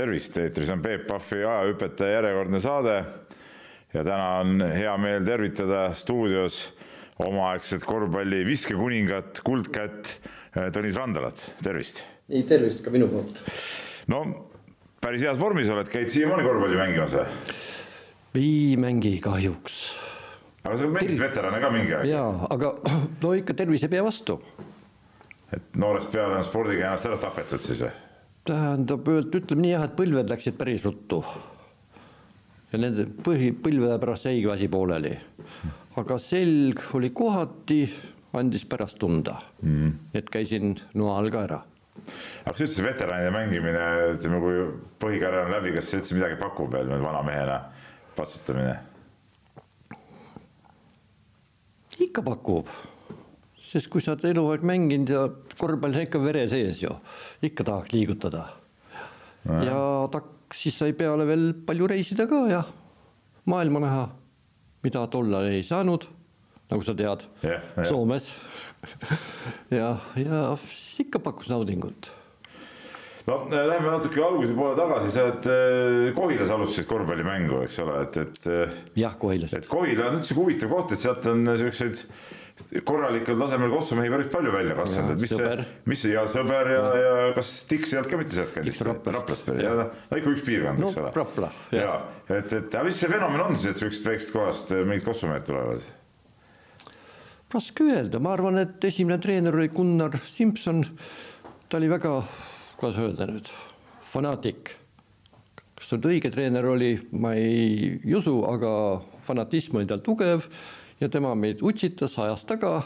tervist, eetris on Peep Pahvi ajahüpetaja järjekordne saade. ja täna on hea meel tervitada stuudios omaaegset korvpalli viskekuningat, kuldkätt Tõnis Randalat, tervist. ei, tervist ka minu poolt. no päris heas vormis oled, käid siiamaani korvpalli mängimas või? ei mängi kahjuks. aga sa mängisid veterane ka mingi aeg? jaa, aga no ikka tervis ei pea vastu. et noorest peale on spordiga ennast ära tapetud siis või? Tähendab, ütleme nii jah, et põlved läksid päris ruttu. ja nende põhi, põlvede pärast jäigi asi pooleli. aga selg oli kohati, andis pärast tunda mm.. et käisin noa all ka ära. aga kas üldse veteranide mängimine, ütleme, kui põhikarjäär on läbi, kas see üldse midagi pakub veel vana mehena, patsutamine? ikka pakub sest kui sa oled eluaeg mänginud ja korvpall on ikka vere sees ju, ikka tahaks liigutada. ja ta, siis sai peale veel palju reisida ka ja maailma näha, mida tollal ei saanud, nagu sa tead yeah,, yeah. Soomes ja, ja siis ikka pakkus naudingut no lähme natuke alguse poole tagasi, sa oled eh, Kohilas alustasid korvpallimängu, eks ole, et, et. Eh, jah, Kohilas. et Kohila on üldse huvitav koht, et sealt on siukseid korralikul tasemel kossumehi päris palju välja kasvanud, et mis sõber. see, mis see ja sõber ja, ja, ja kas Tiks ei olnud ka mitte sealtkandist? Raplast pärit, no ikka üks piirkond, eks no, ole. Rapla. ja et, et aga mis see fenomen on siis, et siuksest väiksest kohast mingid kossumehed tulevad? raske öelda, ma arvan, et esimene treener oli Gunnar Simson. ta oli väga, kuidas öelda nüüd, fanaatik. kas nüüd õige treener oli, ma ei usu, aga fanatism oli tal tugev ja tema meid utsitas, ajas taga.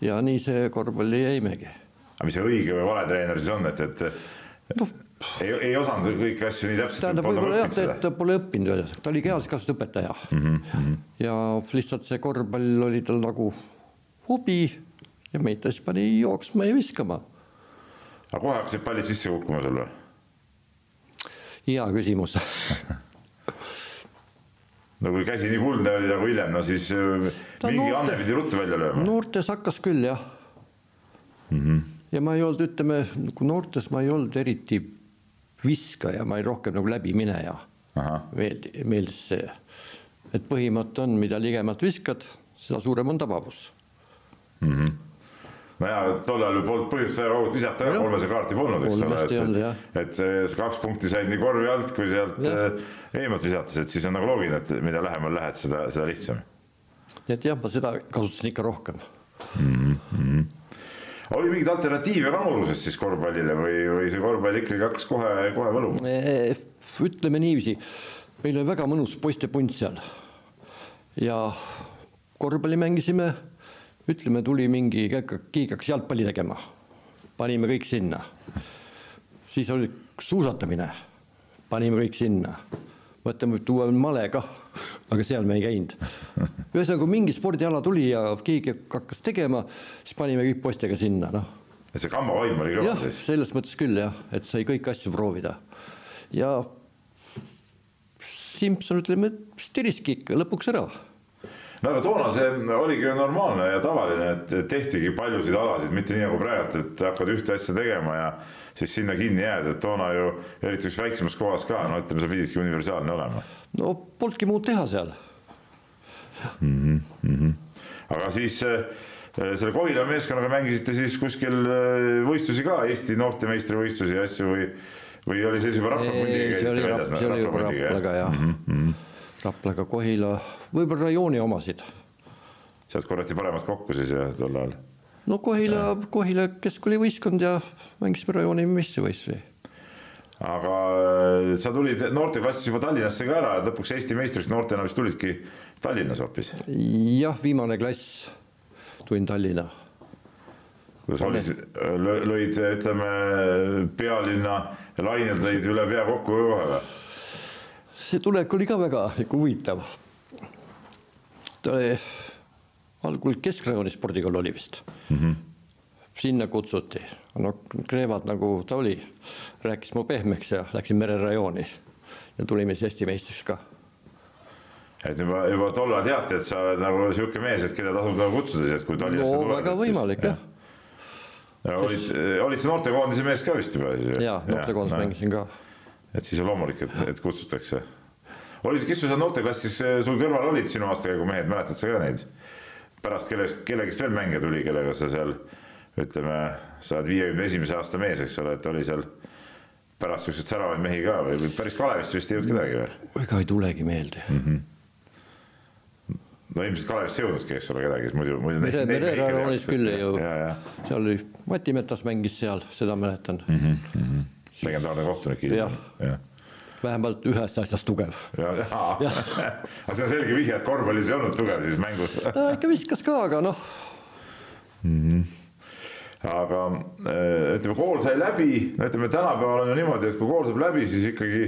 ja nii see korvpalli jäimegi. aga mis see õige või vale treener siis on, et, et no, ei, ei osanud kõiki asju nii täpselt. tähendab võib-olla jah, et ta pole õppinud ühesõnaga, ta oli kehalise kasvatuse õpetaja mm. -hmm. ja lihtsalt see korvpall oli tal nagu hobi ja meid ta siis pani jooksma ja viskama. aga kohe hakkasid pallid sisse kukkuma sul või? hea küsimus no kui käsi nii kuldne oli nagu hiljem, no siis äh, ta mingi noorte, anne pidi ruttu välja lööma. noortes hakkas küll jah mm. -hmm. ja ma ei olnud, ütleme, kui noortes ma ei olnud eriti viskaja, ma olin rohkem nagu läbimineja. meeldi, meeldis see, et põhimõte on, mida ligemalt viskad, seda suurem on tabavus mm. -hmm nojah, tol ajal ju polnud põhjust kaugelt visata ka, kolmese kaarti polnud, eks ole, et, et see kaks punkti said nii korvi alt kui sealt äh, eemalt visates, et siis on nagu loogiline, et mida lähemal lähed, seda, seda lihtsam. nii et jah, ma seda kasutasin ikka rohkem mm. -hmm. oli mingeid alternatiive ka nooruses siis korvpallile või, või see korvpall ikkagi hakkas kohe, kohe võluma? ütleme niiviisi, meil oli väga mõnus poistepunt seal ja korvpalli mängisime ütleme, tuli mingi, keegi hakkas jalgpalli tegema, panime kõik sinna. siis oli suusatamine, panime kõik sinna. mõtleme, tuua male kah, aga seal me ei käinud. ühesõnaga, kui mingi spordiala tuli ja keegi hakkas tegema, siis panime kõik poistega sinna, noh. et see kambavaim oli kõva siis? selles mõttes küll jah, et sai kõiki asju proovida ja Simson ütleme, tiriski ikka lõpuks ära no aga toona see oligi ju normaalne ja tavaline, et tehtigi paljusid alasid, mitte nii nagu praegu, et hakkad ühte asja tegema ja siis sinna kinni jääd, et toona ju eriti üks väiksemas kohas ka, no ütleme, sa pididki universaalne olema. no polnudki muud teha seal mm. -hmm. aga siis äh, selle Kohila meeskonnaga mängisite siis kuskil äh, võistlusi ka, Eesti noortemeistrivõistlusi ja asju või, või oli see siis juba Rapla pundiga? see oli, rap, see oli juba Raplaga jah mm. -hmm. Raplaga Kohila võib-olla rajooni omasid. sealt korjati paremad kokku siis jah, tol ajal? no Kohila, Kohila keskkoolivõistkond ja mängisime rajooni meistrivõistlusi. aga äh, sa tulid noorteklassis juba Tallinnasse ka ära, et lõpuks Eesti meistriks noortena vist tulidki Tallinnas hoopis? jah, viimane klass tulin Tallinna. kuidas oli, lõid, ütleme pealinna lained lõid üle pea kokku kohe või? See tulek oli ka väga huvitav ta oli algul Keskrajooni spordikool oli vist mm. -hmm. sinna kutsuti, no Kreevad nagu ta oli, rääkis mu pehmeks ja läksin mererajooni ja tulime siis Eesti meistriks ka. et juba, juba tollal teati, et sa oled nagu sihuke mees, et keda tasub nagu kutsuda siis, et kui Tallinnasse no, tuleb. väga võimalik jah ja olid, olid sa noortekoondise mees ka vist juba siis? jaa, noortekoondises mängisin ka. et siis on loomulik, et, et kutsutakse. Oli, kes sul seal noorteklassis sul kõrval olid sinu aastakäigu mehed, mäletad sa ka neid? pärast kellest, kellegist veel mängija tuli, kellega sa seal ütleme, sa oled viiekümne esimese aasta mees, eks ole, et oli seal pärast siukseid säravaid mehi ka või päris Kalevist vist ei jõudnud kedagi või? ega ei tulegi meelde mm. -hmm no ilmselt Kalevist ei jõudnudki, eks ole, kedagi, muidu, muidu. Mere, Merera roolis küll ei jõudnud. seal oli, Mati Metas mängis seal, seda mäletan mm. -hmm. legendaarne kohtunik. jah ja. ja., vähemalt ühes asjas tugev. aga see on selge vihje, et korvpallis ei olnud tugev siis mängus ta ikka viskas ka, aga noh mm. -hmm aga äh, ütleme, kool sai läbi, no ütleme, tänapäeval on ju niimoodi, et kui kool saab läbi, siis ikkagi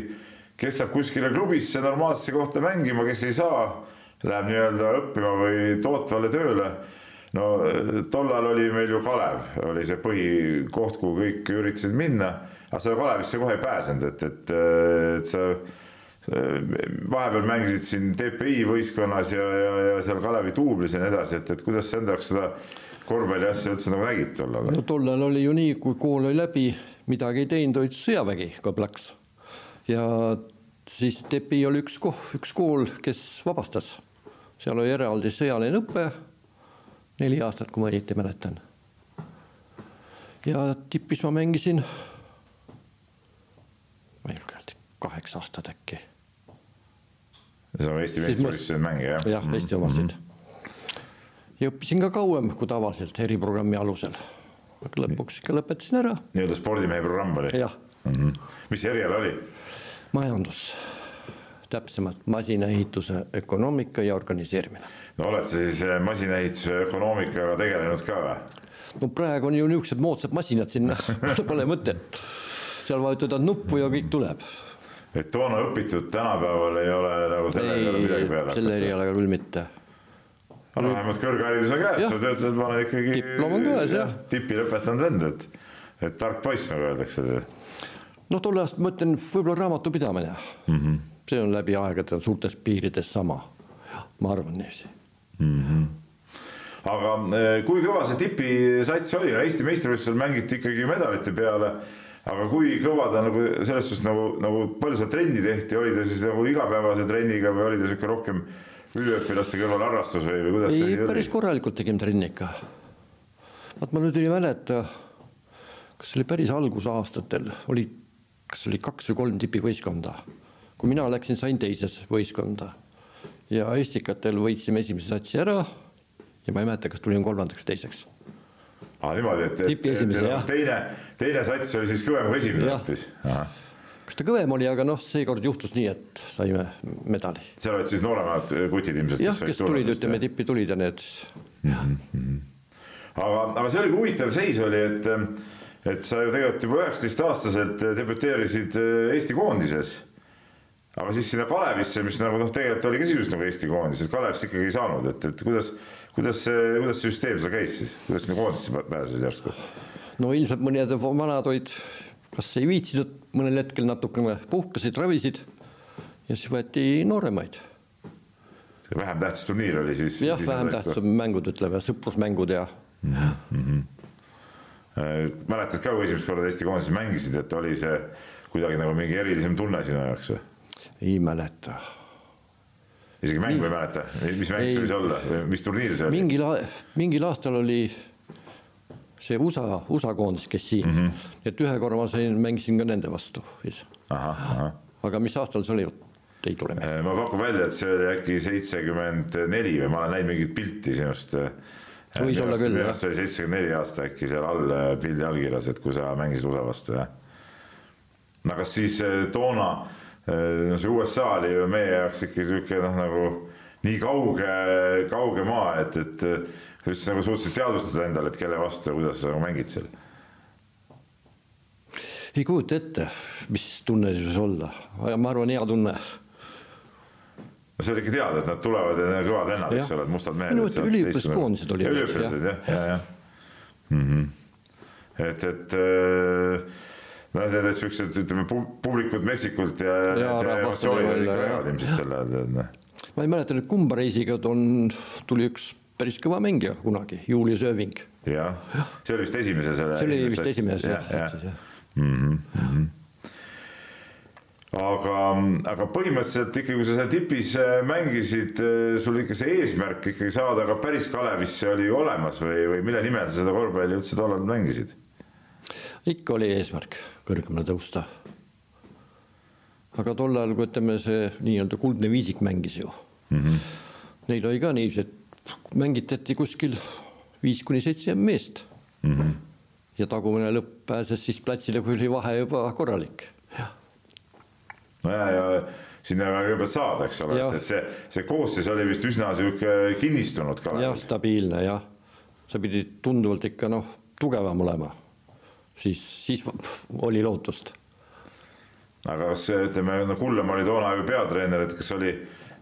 kes saab kuskile klubisse normaalsesse kohta mängima, kes ei saa läheb nii-öelda õppima või tootvale tööle. no tol ajal oli meil ju Kalev, oli see põhikoht, kuhu kõik üritasid minna, aga sa Kalevisse kohe ei pääsenud, et, et, et sa vahepeal mängisid siin TPI võistkonnas ja, ja, ja seal Kalevi duublis ja nii edasi, et, et kuidas sa enda jaoks seda korvpalli asja üldse nagu nägid tol ajal? no tol ajal oli ju nii, kui kool oli läbi, midagi ei teinud, olid sõjavägi ka plaks. ja siis TPI oli üks koh-, üks kool, kes vabastas seal oli eraldi sõjaline õpe, neli aastat, kui ma õieti mäletan. ja tipis ma mängisin, ma ei julge öelda, kaheksa aastat äkki. see on Eesti meistrivõistluste mängija, jah? jah, Eesti omasid mm. -hmm. ja õppisin ka kauem kui tavaliselt eriprogrammi alusel. aga lõpuks ikka lõpetasin ära. nii-öelda spordimehe programm oli? jah mm. -hmm. mis eriala oli? majandus täpsemalt masinaehituse ökonoomika ja organiseerimine. no oled sa siis eh, masinaehituse ökonoomikaga tegelenud ka või? no praegu on ju niisugused moodsad masinad sinna pole mõtet. Seal vajutad nuppu ja kõik tuleb. et toona õpitud tänapäeval ei ole nagu selle peale midagi peale hakata? selle erialaga küll mitte aga vähemalt kõrgharidus on käes, sa töötad, ma olen ikkagi. diplom on käes jah. tipi lõpetanud vend, et, et tark poiss, nagu öeldakse. noh, tol ajast ma ütlen, võib-olla raamatupidamine mm. -hmm see on läbi aegade suurtes piirides sama. ma arvan niiviisi mm. -hmm aga eh, kui kõva see tipisats oli, Eesti meistrivõistlusel mängiti ikkagi medalite peale. Aga kui kõva ta nagu selles suhtes nagu, nagu palju seda trenni tehti, oli ta siis nagu igapäevase trenniga või oli ta sihuke rohkem üliõpilaste kõrval harrastus või, või kuidas ei, see oli? päris korralikult tegime trenni ikka. vaat ma nüüd ei mäleta, kas see oli päris algusaastatel, oli, kas oli kaks või kolm tipivõistkonda kui mina läksin, sain teises võistkonda ja Estikatel võitsime esimese satsi ära ja ma ei mäleta, kas tulin kolmandaks või teiseks. Aa, niimoodi, et, et, et, et teine, teine sats oli siis kõvem kui esimene hoopis? kas ta kõvem oli, aga noh, seekord juhtus nii, et saime medali. seal olid siis nooremad kutid ilmselt? jah, kes tulid, ütleme tippi tulid ja need mm. -hmm. aga, aga see oli huvitav seis oli, et, et sa ju tegelikult juba üheksateistaastaselt debüteerisid Eesti koondises aga siis sinna Kalevisse, mis nagu noh, tegelikult oli ka sisuliselt nagu Eesti koondis, et Kalevist ikkagi ei saanud, et, et kuidas, kuidas see, kuidas see süsteem seal käis siis, kuidas sinna koondisse pääsesid järsku? no ilmselt mõned vanad olid, kas ei viitsinud mõnel hetkel natukene puhkasid, ravisid ja siis võeti nooremaid. vähem tähtis turniir oli siis? jah, vähem tähtsad mängud, ütleme, sõprusmängud ja mm. -hmm. mäletad ka, kui esimest korda Eesti koondises mängisid, et oli see kuidagi nagu mingi erilisem tunne sinu jaoks või? ei mäleta. Isegi mängu ei mäleta, mis mäng see võis olla mis turniir see oli? mingil, mingil aastal oli see USA, USA koondis, kes siin mm, -hmm. et ühe korra ma sain, mängisin ka nende vastu. aga mis aastal see oli, ei tule meelde. Äh, ma pakun välja, et see oli äkki seitsekümmend neli või ma olen näinud mingit pilti sinust. Äh, võis olla küll, jah. see oli seitsekümmend neli aasta äkki seal all äh, pildi allkirjas, et kui sa mängisid USA vastu, jah. no kas siis toona no see USA oli ju meie jaoks ikka sihuke noh, nagu nii kauge, kauge maa, et, et sa nagu suutsid teadvustada endale, et kelle vastu ja kuidas sa nagu mängid seal? ei kujuta ette, mis tunne see võis olla, ma arvan, hea tunne. no see oli ikka teada, et nad tulevad ja need on kõvad vennad, eks ole, et mustad mehed. üliõpilaskoondised olid. üliõpilased jah, ja, ja, ja. Mm -hmm. et, et äh, no need siuksed, ütleme publikud metsikult ja, ja, ja emotsioonid olid ikka head ilmselt sel ajal, tead noh. ma ei mäleta nüüd kumba reisiga on, tuli üks päris kõva mängija kunagi, Julius Ööving. jah, see oli vist esimese selle. see oli vist esimeses jah, jah, jah.. Mm -hmm. aga, aga põhimõtteliselt ikkagi, kui sa seal tipis äh, mängisid, äh, sul ikka see eesmärk ikkagi saada ka päris Kalevisse oli ju olemas või, või mille nimel sa seda korvpalli üldse tollal mängisid? Ikka oli eesmärk kõrgemale tõusta. aga tol ajal, kui ütleme, see nii-öelda kuldne viisik mängis ju mm. -hmm. Neil oli ka niiviisi, et mängitati kuskil viis kuni seitse meest mm. -hmm. ja tagumine lõpp pääses siis platsile, kui oli vahe juba korralik no ja, ja sinna kõigepealt saada, eks ole, et see, see koosseis oli vist üsna sihuke kinnistunud ka. jah, stabiilne jah, sa pidid tunduvalt ikka noh, tugevam olema, siis, siis oli lootust. aga kas ütleme, no Kullamäe oli toona ju peatreener, et kas oli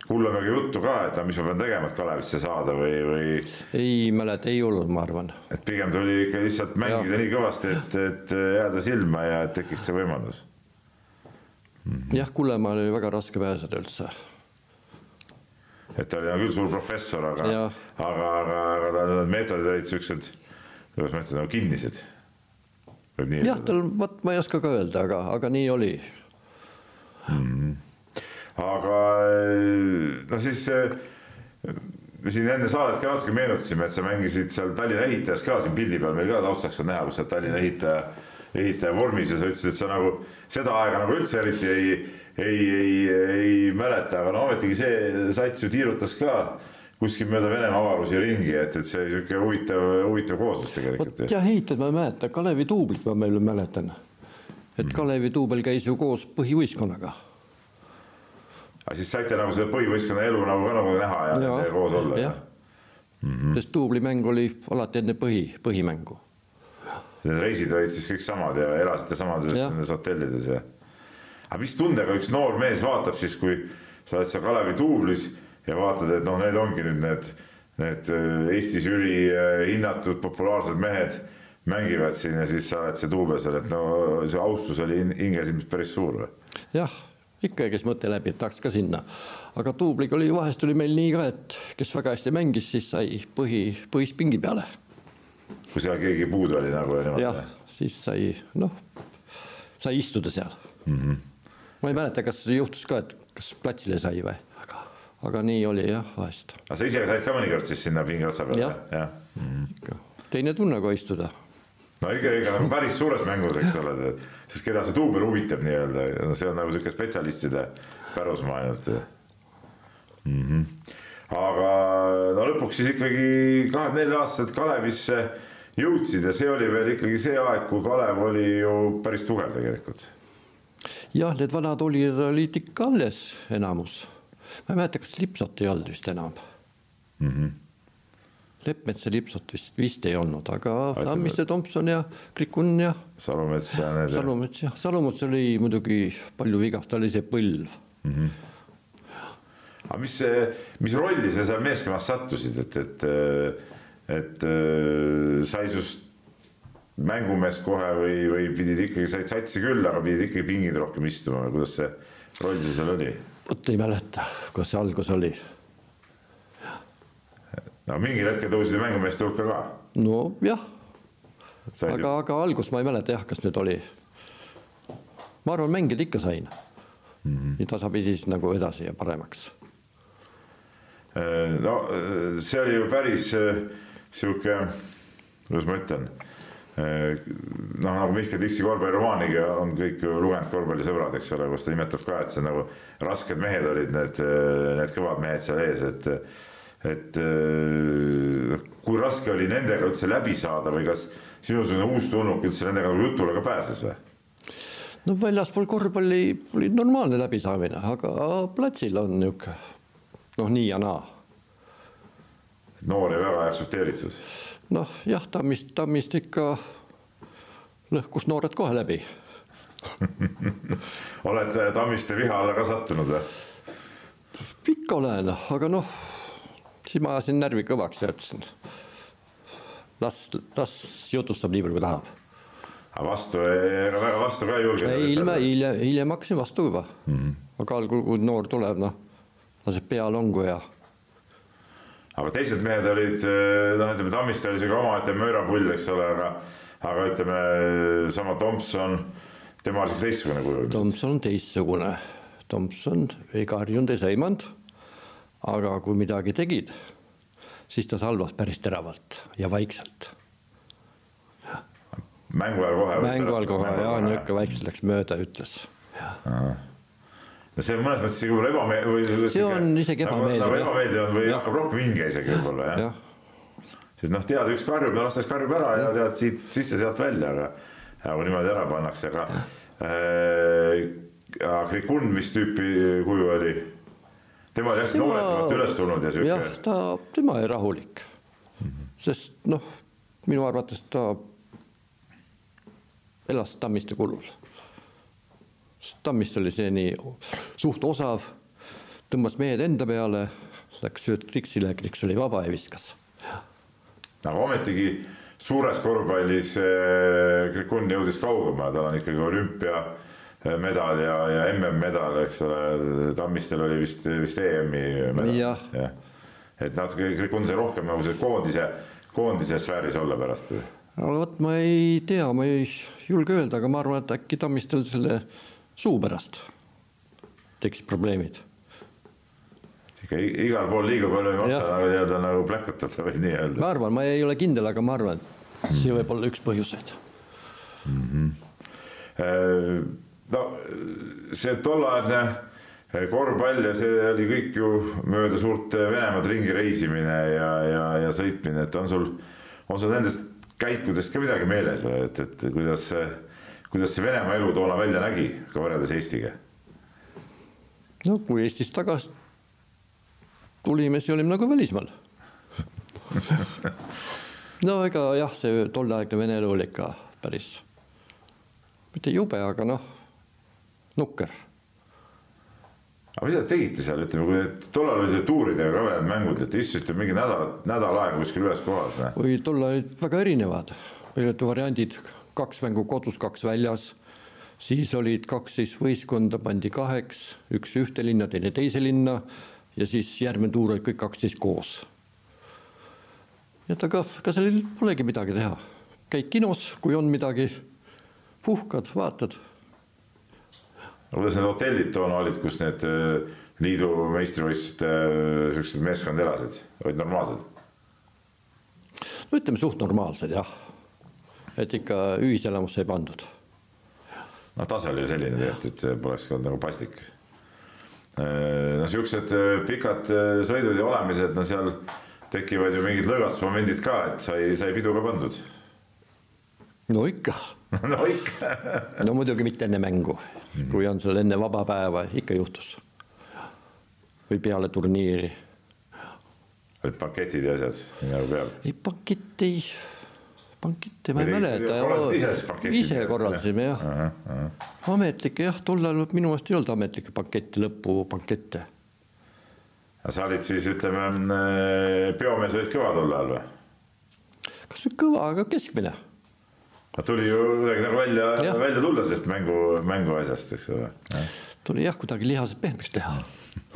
Kullamäega juttu ka, et no mis ma pean tegema, et Kalevisse saada või, või? ei mäleta, ei olnud, ma arvan. et pigem tuli ikka lihtsalt mängida ja. nii kõvasti, et, et jääda silma ja tekiks see võimalus Mhm. jah, Kullemaale oli väga raske pääseda üldse. et ta oli küll suur professor, aga, aga, aga, aga tal need meetodid olid siuksed, kuidas ma ütlen, nagu kinnised. Jah, tal, vot ma ei oska ka öelda, aga, aga nii oli mm. -hmm. aga no siis me siin enne saadet ka natuke meenutasime, et sa mängisid seal Tallinna ehitajas ka siin pildi peal meil ka taustaks on näha, kus sa Tallinna ehitaja ehitaja vormis ja sa ütlesid, et sa nagu seda aega nagu üldse eriti ei, ei, ei, ei mäleta, aga no ometigi see sats ju tiirutas ka kuskil mööda Venemaa avarusi ringi, et, et see sihuke huvitav, huvitav kooslus tegelikult. jah, ehitajad ma ei mäleta, Kalevi duublit ma veel mäletan. et mm. Kalevi duubel käis ju koos põhivõistkonnaga. aga siis saite nagu seda põhivõistkonna elu nagu ka nagu näha ja, ja koos olla? jah, mm -hmm. sest duublimäng oli alati enne põhi, põhimängu need reisid olid siis kõik samad ja elasite samades nendes hotellides ja. aga mis tundega üks noor mees vaatab siis, kui sa oled seal Kalevi duublis ja vaatad, et noh, need ongi nüüd need, need äh, Eestis ülihinnatud populaarsed mehed mängivad siin ja siis sa oled see duubel et no see austus oli hinges ilmselt päris suur või? jah, ikka käis mõte läbi, et tahaks ka sinna. aga duubliga oli, vahest oli meil nii ka, et kes väga hästi mängis, siis sai põhi, põhist pingi peale kui seal keegi puudu oli nagu. jah, siis sai noh, sai istuda seal mm. -hmm. ma ei mäleta, kas juhtus ka, et kas platsile sai või, aga, nii oli jah, vahest. aga sa ise said ka mõnikord siis sinna pingi otsa peale? jah ja. mm ikka teine tunne, kui istuda. no ikka, ikka nagu päris suures mängus, eks ole, sest keda see duubel huvitab nii-öelda, see on nagu sihuke spetsialistide pärusmaa ainult mm. -hmm aga no lõpuks siis ikkagi kahekümne nelja aastaselt Kalevisse jõudsid ja see oli veel ikkagi see aeg, kui Kalev oli ju päris tugev tegelikult. jah, need vanad olid, olid ikka alles enamus. Ma ei mäleta, kas Lipsot ei olnud vist enam mm. -hmm. Leppmetsa Lipsot vist, vist ei olnud, aga Tammiste, Tomson ja Krikun ja. Salumets ja need. Salumets jah, Salumets oli muidugi palju vigast, ta oli see põlv mm. -hmm aga mis, mis rolli sa seal meeskonnas sattusid, et, et, et sai sinust mängumees kohe või, või pidid ikkagi, said satsi küll, aga pidid ikkagi pingil rohkem istuma või kuidas see roll sul seal oli? Vot ei mäleta, kuidas see algus oli. no mingil hetkel tõusid mängumeeste hulka ka. nojah, aga, aga algust ma ei mäleta jah, kas nüüd oli. ma arvan, mängida ikka sain mm. -hmm. nii tasapisi siis nagu edasi ja paremaks Äh, no äh, see oli ju päris äh, sihuke, kuidas ma ütlen, noh, nagu Mihkel Tiksi korvpalliromaaniga on kõik ju lugenud korvpallisõbrad, eks ole, kus ta nimetab ka, et see nagu rasked mehed olid need, need kõvad mehed seal ees, et et kui raske oli nendega üldse läbi saada või kas sinusugune uustulnuk üldse nendega nagu jutule ka pääses või? no väljaspool korvpalli oli normaalne läbisaamine, aga platsil on niisugune noh, nii ja naa. noori väga aktsepteeritud? Noh, jah, Tammist, Tammist ikka lõhkus noored kohe läbi oled Tammiste viha alla ka sattunud või? ikka olen, aga noh, siis ma ajasin närvi kõvaks ja ütlesin las, las jutustab nii palju, kui tahab. aga vastu, ega väga vastu ka ei julgenud? hiljem, hiljem, hiljem hakkasin vastu juba mm. -hmm. aga algul, kui noor tuleb, noh laseb pea longu ja. Aga teised mehed olid, noh, ütleme Tammiste oli sihuke omaette möörapull, eks ole, aga, aga ütleme sama Tomson, tema oli teistsugune kuju. Tomson on teistsugune, Tomson ei karjunud, ei sõimanud. aga kui midagi tegid, siis ta salvas päris teravalt ja vaikselt. mängu ajal kohe. mängu ajal kohe ja niisugune vaikselt läks mööda, ütles. No see on mõnes mõttes isegi võib-olla ebameeldiv või. see on isegi nagu- ebameeldiv. nagu ebameeldiv või hakkab rohkem hinge isegi võib-olla jah ja. sest noh, tead, üks karjub ja lastakse karjub ära ja, ja tead siit sisse-sealt välja, aga, aga niimoodi ära pannakse, aga äh, Krikun vist tüüpi kuju oli tema oli hästi nooretamalt üles tulnud ja sihuke. jah, ta, tema oli rahulik mm. -hmm. sest noh, minu arvates ta elas Tammiste kulul. Sest Tammiste oli see nii suht osav, tõmbas mehed enda peale, läks sööd Kriksile, Kriks oli vaba ja viskas. aga ometigi suures korvpallis Krikun jõudis kaugemale, tal on ikkagi olümpia medal ja, ja MM-medal, eks ole, Tammistel oli vist, vist EM-i medal. ja. et natuke Krikun sai rohkem nagu see koondise, koondise sfääris olla pärast. aga vot ma ei tea, ma ei julge öelda, aga ma arvan, et äkki Tammistel selle suu pärast tekkis probleemid. ikka igal pool liiga palju ei maksa nii-öelda nagu pläkutada või nii-öelda. ma arvan, ma ei ole kindel, aga ma arvan, et see võib olla üks põhjuseid mm. -hmm. Äh, no see tolleaegne korvpall ja see oli kõik ju mööda suurt Venemaad ringi reisimine ja, ja, ja sõitmine, et on sul, on sul nendest käikudest ka midagi meeles või, et, et kuidas see, kuidas see Venemaa elu toona välja nägi, ka võrreldes Eestiga? no kui Eestist tagasi tulime, siis olime nagu välismaal no ega jah, see tolleaegne Vene elu oli ikka päris, mitte jube, aga noh nukker. aga mida te tegite seal, ütleme, kui need tollal olid tuuridega ka veel mängud, et istusite mingi nädal, nädal aega kuskil ühes kohas? oi, tol olid väga erinevad, olid variandid, kaks mängu kodus, kaks väljas. Siis olid kaksteist võistkonda, pandi kaheks, üks ühte linna, teine teise linna ja siis järgmine tuur olid kõik kaksteist koos. et aga, ega seal polegi midagi teha, käid kinos, kui on midagi, puhkad, vaatad. Kuidas need hotellid toona olid, kus need äh, liidu meistrivõistluste äh, siuksed meeskond elasid, olid normaalsed? no ütleme suht normaalsed jah, et ikka ühiselamusse ei pandud. noh, tase oli ju selline tegelikult, et see poleks olnud nagu paslik. Äh, no siuksed pikad sõidud ja olemised, no seal tekivad ju mingid lõõgastusmomendid ka, et sai, sai pidu ka pandud. no ikka no ikka no muidugi mitte enne mängu mm., kui on seal enne vaba päeva, ikka juhtus. või peale turniiri. olid paketid ja asjad, nagu peab? ei, pakett ei, pakette ma ei mäleta. ise korraldasime jah uh. -huh. ametlikke jah, tol ajal minu meelest ei olnud ametlikke pakette, lõpupankette. aga sa olid siis ütleme, peomees olid kõva tol ajal või? kas nüüd kõva, aga keskmine no tuli ju kuidagi nagu välja, välja tulla sellest mängu, mänguasjast, eks ole. tuli jah, kuidagi lihased pehmeks teha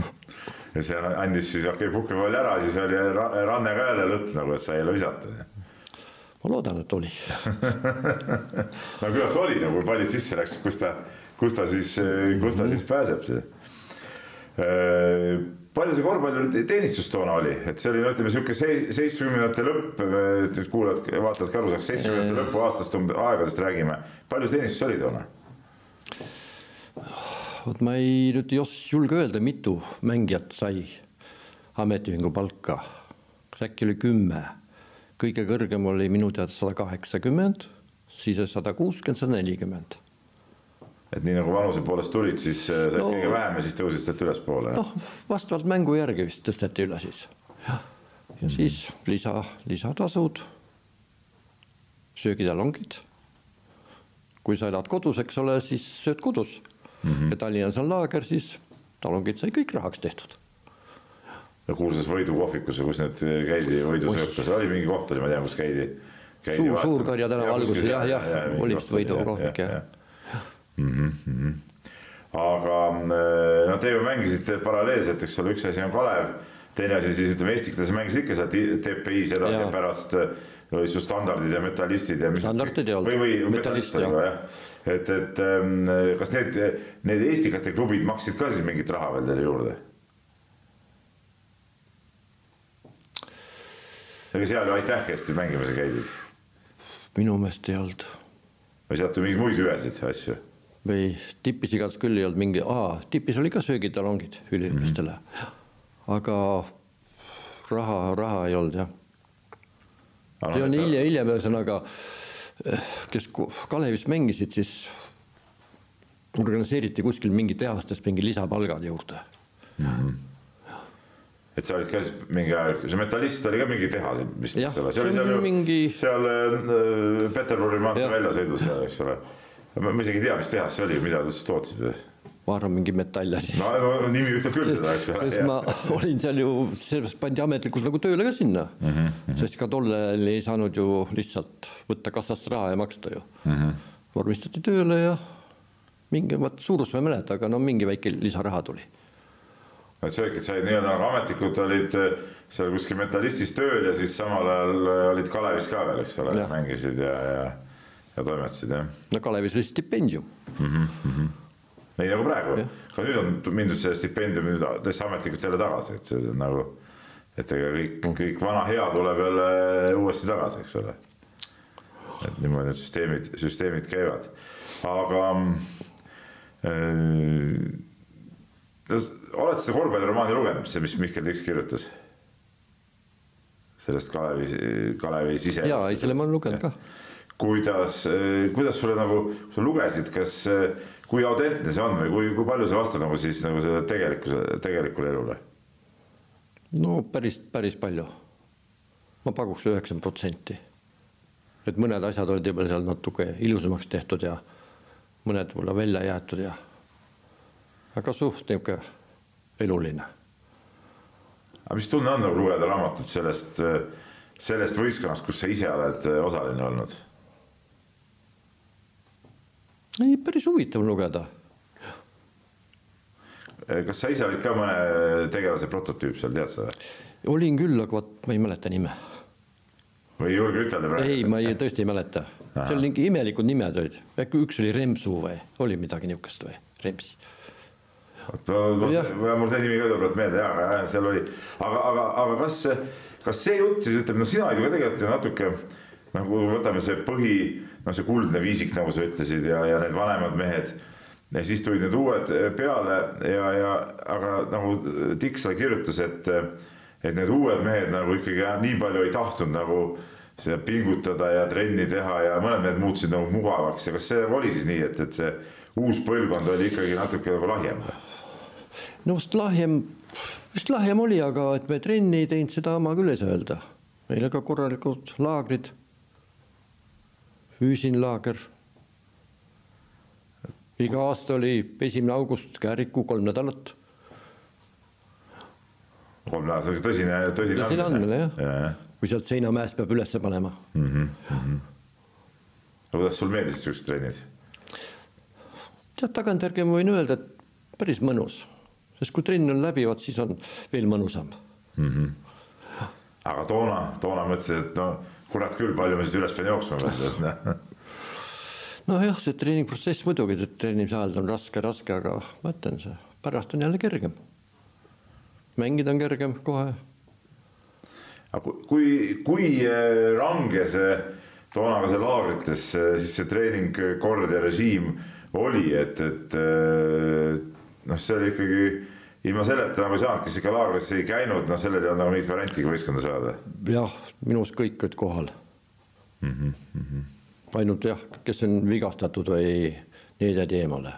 ja see andis siis okei okay,, puhkepalli ära, siis oli ranne ka jälle lõtt nagu, et sai jälle visata. Ma loodan, et oli no küllap oli nagu, kui pallid sisse läksid, kus ta, kus ta siis, kus ta siis pääseb see palju see korvpalli teenistus toona oli, et see oli no ütleme sihuke seitsmekümnendate lõpp, kuulajad, vaatajad ka aru saaks, seitsmekümnendate lõpu aastast aegadest räägime. palju see teenistus oli toona? vot ma ei nüüd ei julge öelda, mitu mängijat sai ametiühingu palka. kas äkki oli kümme? Kõige kõrgem oli minu teada sada kaheksakümmend, siis sada kuuskümmend, sada nelikümmend et nii nagu vanuse poolest tulid, siis äh, said no, kõige vähem ja siis tõusid sealt ülespoole? noh, vastavalt mängu järgi vist tõsteti üle siis. ja mm -hmm. siis lisa, lisatasud, söögitalongid. kui sa elad kodus, eks ole, siis sööd kodus mm. -hmm. ja Tallinnas on laager, siis talongid sai kõik rahaks tehtud. Ja kuulsas Võidu kohvikus või kus need käidi, Võidu sööklas oli mingi koht oli, ma tean, kus käidi, käidi. suur, Suur-Karja tänava alguses jah, jah ja, ja, oli vist Võidu kohvik jah ja. ja mm. -hmm. aga eh, noh, te ju mängisite paralleelselt, eks ole, üks asi on Kalev, teine asi siis ütleme, Estikutes mängisid ikka seal TPI-s edasi ja, ja pärast olid su standardid ja metallistid ja. standardid ei olnud. metallist oli jah. et, et ähm, kas need, need Estikate klubid maksid ka siis mingit raha veel teile juurde? Ega seal ju aitäh hästi mängimas käidud? minu meelest ei olnud. või sealt mingeid muid hüvesid, asju? või tipis igatahes küll ei olnud mingi, tipis oli ka söögitalongid üliõpilastele mm, -hmm. aga raha, raha ei olnud jah see on hiljem, hiljem ühesõnaga, kes Kalevis mängisid, siis organiseeriti kuskil mingi tehastes mingi lisapalgad juurde mm. -hmm et sa olid ka siis mingi aeg, see metallist oli ka mingi tehas vist, eks ole, see oli seal ju mingi... seal äh, Peterburi maantee väljasõidus seal, eks ole. ma isegi ei tea, mis tehas see oli, mida te siis tootsid ma arvan, mingi metall asi. no, no nimi ütleb küll seda, eks ole. sest ma olin seal ju, sellepärast pandi ametlikult nagu tööle ka sinna mm. -hmm. sest ka tollel ei saanud ju lihtsalt võtta kassast raha ja maksta ju mm. -hmm. vormistati tööle ja mingi, vot suurust ma ei mäleta, aga no mingi väike lisaraha tuli. Et see olidki, et sa nii-öelda nagu ametlikud olid eh, seal kuskil metallistis tööl ja siis samal ajal eh, olid Kalevis ka veel, eks ole, mängisid ja, ja, ja toimetasid jah. no Kalevis oli stipendium mm. -hmm nii nagu praegu, ka nüüd on mindud selle stipendiumi täitsa ametlikult jälle tagasi, et see on nagu, et ega kõik, mm. kõik vana hea tuleb jälle uuesti tagasi, eks ole. et niimoodi need süsteemid, süsteemid käivad, aga äh, oled seda korvpalliromaani lugenud, see, mis Mihkel Tiks kirjutas? sellest Kalevi, Kalevi sise. jaa, ei selle ma olen lugenud ka. kuidas, kuidas sulle nagu, sa lugesid, kas äh, kui autentne see on või kui, kui palju see vastab nagu siis nagu selle tegelikkuse, tegelikule elule? no päris, päris palju. ma pakuks üheksakümmend protsenti. et mõned asjad olid juba seal natuke ilusamaks tehtud ja mõned võib-olla välja jäetud ja aga suht niisugune eluline. aga mis tunne on nagu lugeda raamatut sellest, sellest võistkonnast, kus sa ise oled osaline olnud? ei, päris huvitav lugeda. kas sa ise olid ka mõne tegelase prototüüp seal, tead sa? olin küll, aga vot ma ei mäleta nime. või ei julge ütelda praegu? ei, ma ei, tõesti ei mäleta. seal mingi imelikud nimed olid, äkki üks oli Remsu või oli midagi niisugust või, Rems mul see nimi ka tuleb meelde ja, ja seal oli, aga, aga, aga kas, kas see jutt siis ütleb, no sina olid ju ka tegelikult natuke nagu võtame see põhi noh, see kuldne viisik, nagu sa ütlesid ja, ja need vanemad mehed. ja siis tulid need uued peale ja, ja aga nagu Tiksa kirjutas, et, et need uued mehed nagu ikkagi nii palju ei tahtnud nagu seda pingutada ja trenni teha ja mõned mehed muutusid nagu mugavaks ja kas see oli siis nii, et, et see uus põlvkond oli ikkagi natuke nagu lahjem? No vist lahjem, vist lahjem oli, aga et me trenni ei teinud, seda ma küll ei saa öelda. meil ka korralikud laagrid füüsinlaager. iga aasta oli esimene august Kääriku kolm nädalat. kolm nädalat, tõsine, tõsine. tõsine andmine jah ja, ja., kui sealt seinamäest peab ülesse panema mm. -hmm, mm -hmm. no kuidas sul meeldisid siuksed trennid? tead, tagantjärgi ma võin öelda, et päris mõnus, sest kui trenn on läbi, vot siis on veel mõnusam mm. -hmm. aga toona, toona mõtlesid, et no kurat küll, palju ma siis üles pean jooksma veel nojah, see treeningprotsess muidugi, see treenimise ajal on raske, raske, aga ma ütlen, see pärast on jälle kergem. mängida on kergem kohe. aga kui, kui äh, range see toona ka see laagrites siis see treeningkord ja režiim oli, et, et noh, see oli ikkagi ilma selleta nagu ei saanud, kes ikka laagris ei käinud, noh, sellel ei olnud nagu mingit varianti võistkonda saada. jah, minu arust kõik olid kohal mm. -hmm, mm -hmm. ainult jah, kes on vigastatud või need jäid eemale.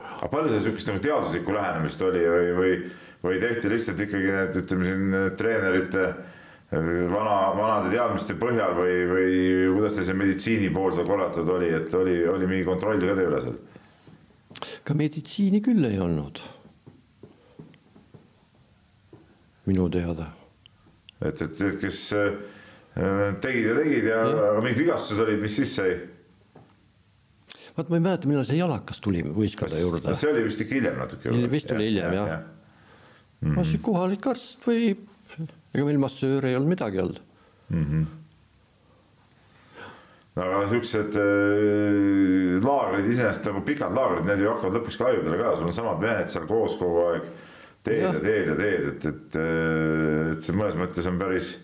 aga palju seal sihukest nagu teaduslikku lähenemist oli või, või, või tehti lihtsalt ikkagi need, ütleme siin treenerite vana, vanade teadmiste põhjal või, või kuidas teil see meditsiini pool seal korraldatud oli, et oli, oli mingi kontroll ka teie üle seal? ka meditsiini küll ei olnud minu teada. et, et, et kes äh, tegid ja tegid ja, ja. aga mingid vigastused olid, mis siis sai? vaat ma ei mäleta, millal see jalakas tuli võistkonda juurde. see oli vist ikka hiljem natuke. vist oli hiljem jah ja. mm. -hmm. asi kohalik arst või ega meil massööre ei olnud midagi olnud mm. -hmm. aga siuksed äh, laagrid iseenesest nagu pikad laagrid, need ju hakkavad lõpuks ka ajudele ka, sul on samad mehed seal koos kogu aeg. Teed ja, teed ja teed, et, et, äh, et see mõnes mõttes on päris,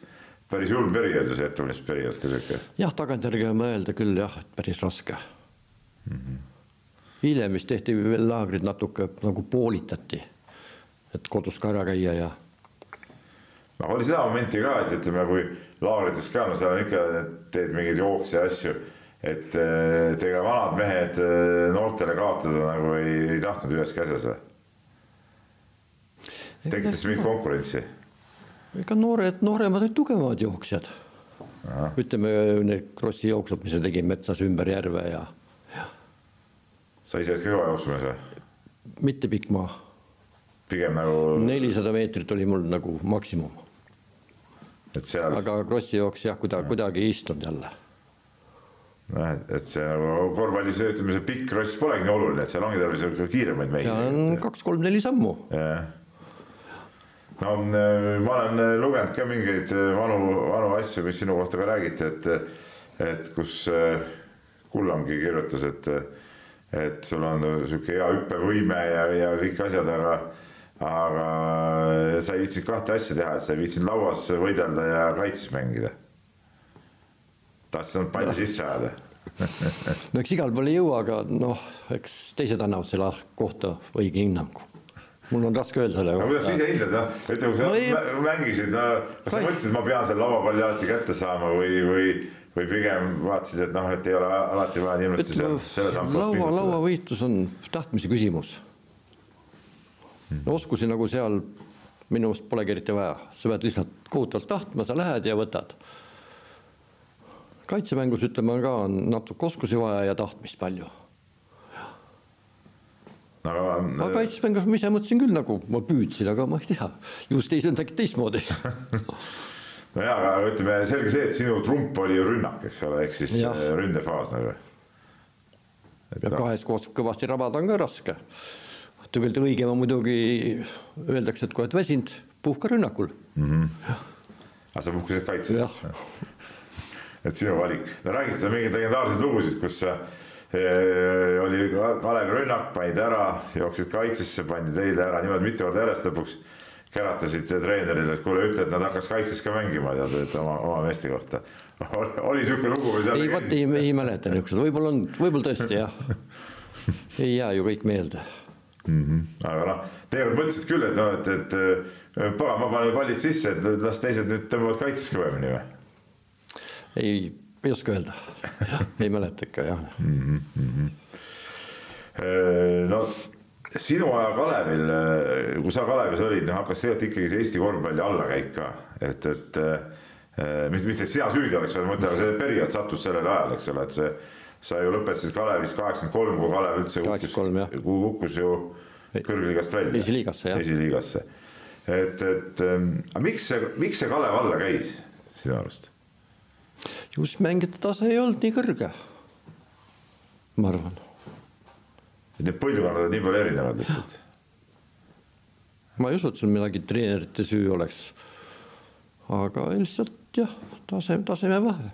päris julm periood ja see ettevalmistusperiood ka sihuke. jah, tagantjärgi mõelda küll jah, et päris raske mm. -hmm. hiljem vist tehti veel laagrid natuke nagu poolitati, et kodus ka ära käia ja noh, oli seda momenti ka, et ütleme, kui laagrites ka, no seal on ikka, teed mingeid jookse ja asju, et, et ega vanad mehed eh, noortele kaotada nagu ei, ei tahtnud ühes käses või? Tekitas mingit konkurentsi? ega noored, nooremad olid tugevamad jooksjad. ütleme need krossi jooksud, mis me tegime metsas ümber järve ja, ja. sa ise oled ka kõva jooksmas või? mitte pikk maa. pigem nagu. nelisada meetrit oli mul nagu maksimum et seal. aga Krossi jooks jah, kuida-, kuidagi ei istunud jälle. noh, et, et see nagu korvpallis ütleme, see pikk kross polegi nii oluline, et seal ongi tarvis kiiremaid mehi. kaks-kolm-neli sammu. jah no ma olen lugenud ka mingeid vanu, vanu asju, mis sinu kohta ka räägiti, et, et kus Kullamgi kirjutas, et, et sul on sihuke hea hüppevõime ja, ja kõik asjad, aga aga sa ei viitsinud kahte asja teha, et sa ei viitsinud lauas võidelda ja kaitses mängida. tahtsid ainult palli sisse ajada no eks igal pool ei jõua, aga noh, eks teised annavad selle kohta õige hinnangu. Mul on raske öelda selle kohta. kuidas sa ise hindad, noh, ütleme, kui sa no, ei... mängisid, no kas sa mõtlesid, et ma pean selle lauapalli alati kätte saama või, või, või pigem vaatasid, et noh, et ei ole alati vaja nii ilusti seal selle sambas laua, lauavõitlus on tahtmise küsimus oskusi nagu seal minu arust polegi eriti vaja, sa pead lihtsalt kohutavalt tahtma, sa lähed ja võtad. kaitsemängus ütleme ka on natuke oskusi vaja ja tahtmist palju. Aga, aga kaitsemängus ma ise mõtlesin küll nagu ma püüdsin, aga ma ei tea, ju teised nägid teistmoodi no jaa, aga ütleme selge see, et sinu trump oli rünnak, eks ole, ehk siis ja. ründefaas nagu. ja kahes koos kõvasti rabada on ka raske tegelikult õigem on muidugi, öeldakse, et kui oled väsinud, puhka rünnakul mm. -hmm. aga sa puhkasid kaitses? et sinu valik, no räägid sa mingeid legendaarseid lugusid, kus oli Kalevi rünnak, panid ära, jooksid kaitsesse, pandi teile ära niimoodi mitu korda järjest lõpuks käratasid treenerile, et kuule, ütle, et nad hakkas kaitses ka mängima, tead, et oma, oma meeste kohta. oli sihuke lugu või seal? ei, vot ei, ei mäleta niisugused, võib-olla on, võib-olla tõesti jah. ei jää ju kõik meelde mm. -hmm. aga noh, tegelikult mõtlesid küll, et noh, et, et pagan, ma panen pallid sisse, et las teised nüüd tõmbavad kaitses kõvemini või? ei, ei oska öelda, ei mäleta ikka jah mm. -hmm. no sinu aja Kalevil, kui sa Kalevis olid, noh hakkas tegelikult ikkagi see Eesti korvpalli allakäik ka, et, et mitte, mitte et sina süüdi oleks, vaid ma mõtlen, aga see periood sattus sellele ajale, eks ole, et see sa ju lõpetasid Kalevis kaheksakümmend kolm, kui Kalev üldse kukkus, kukkus ju kõrgliigast välja. esiliigasse jah. esiliigasse. et, et ähm, aga miks see, miks see Kalev alla käis sinu arust? Just mängijate tase ei olnud nii kõrge. ma arvan. need põlvkonnad on nii palju erinevad lihtsalt. ma ei usu, et seal midagi treenerite süü oleks. aga lihtsalt jah, tase, tasemevahe.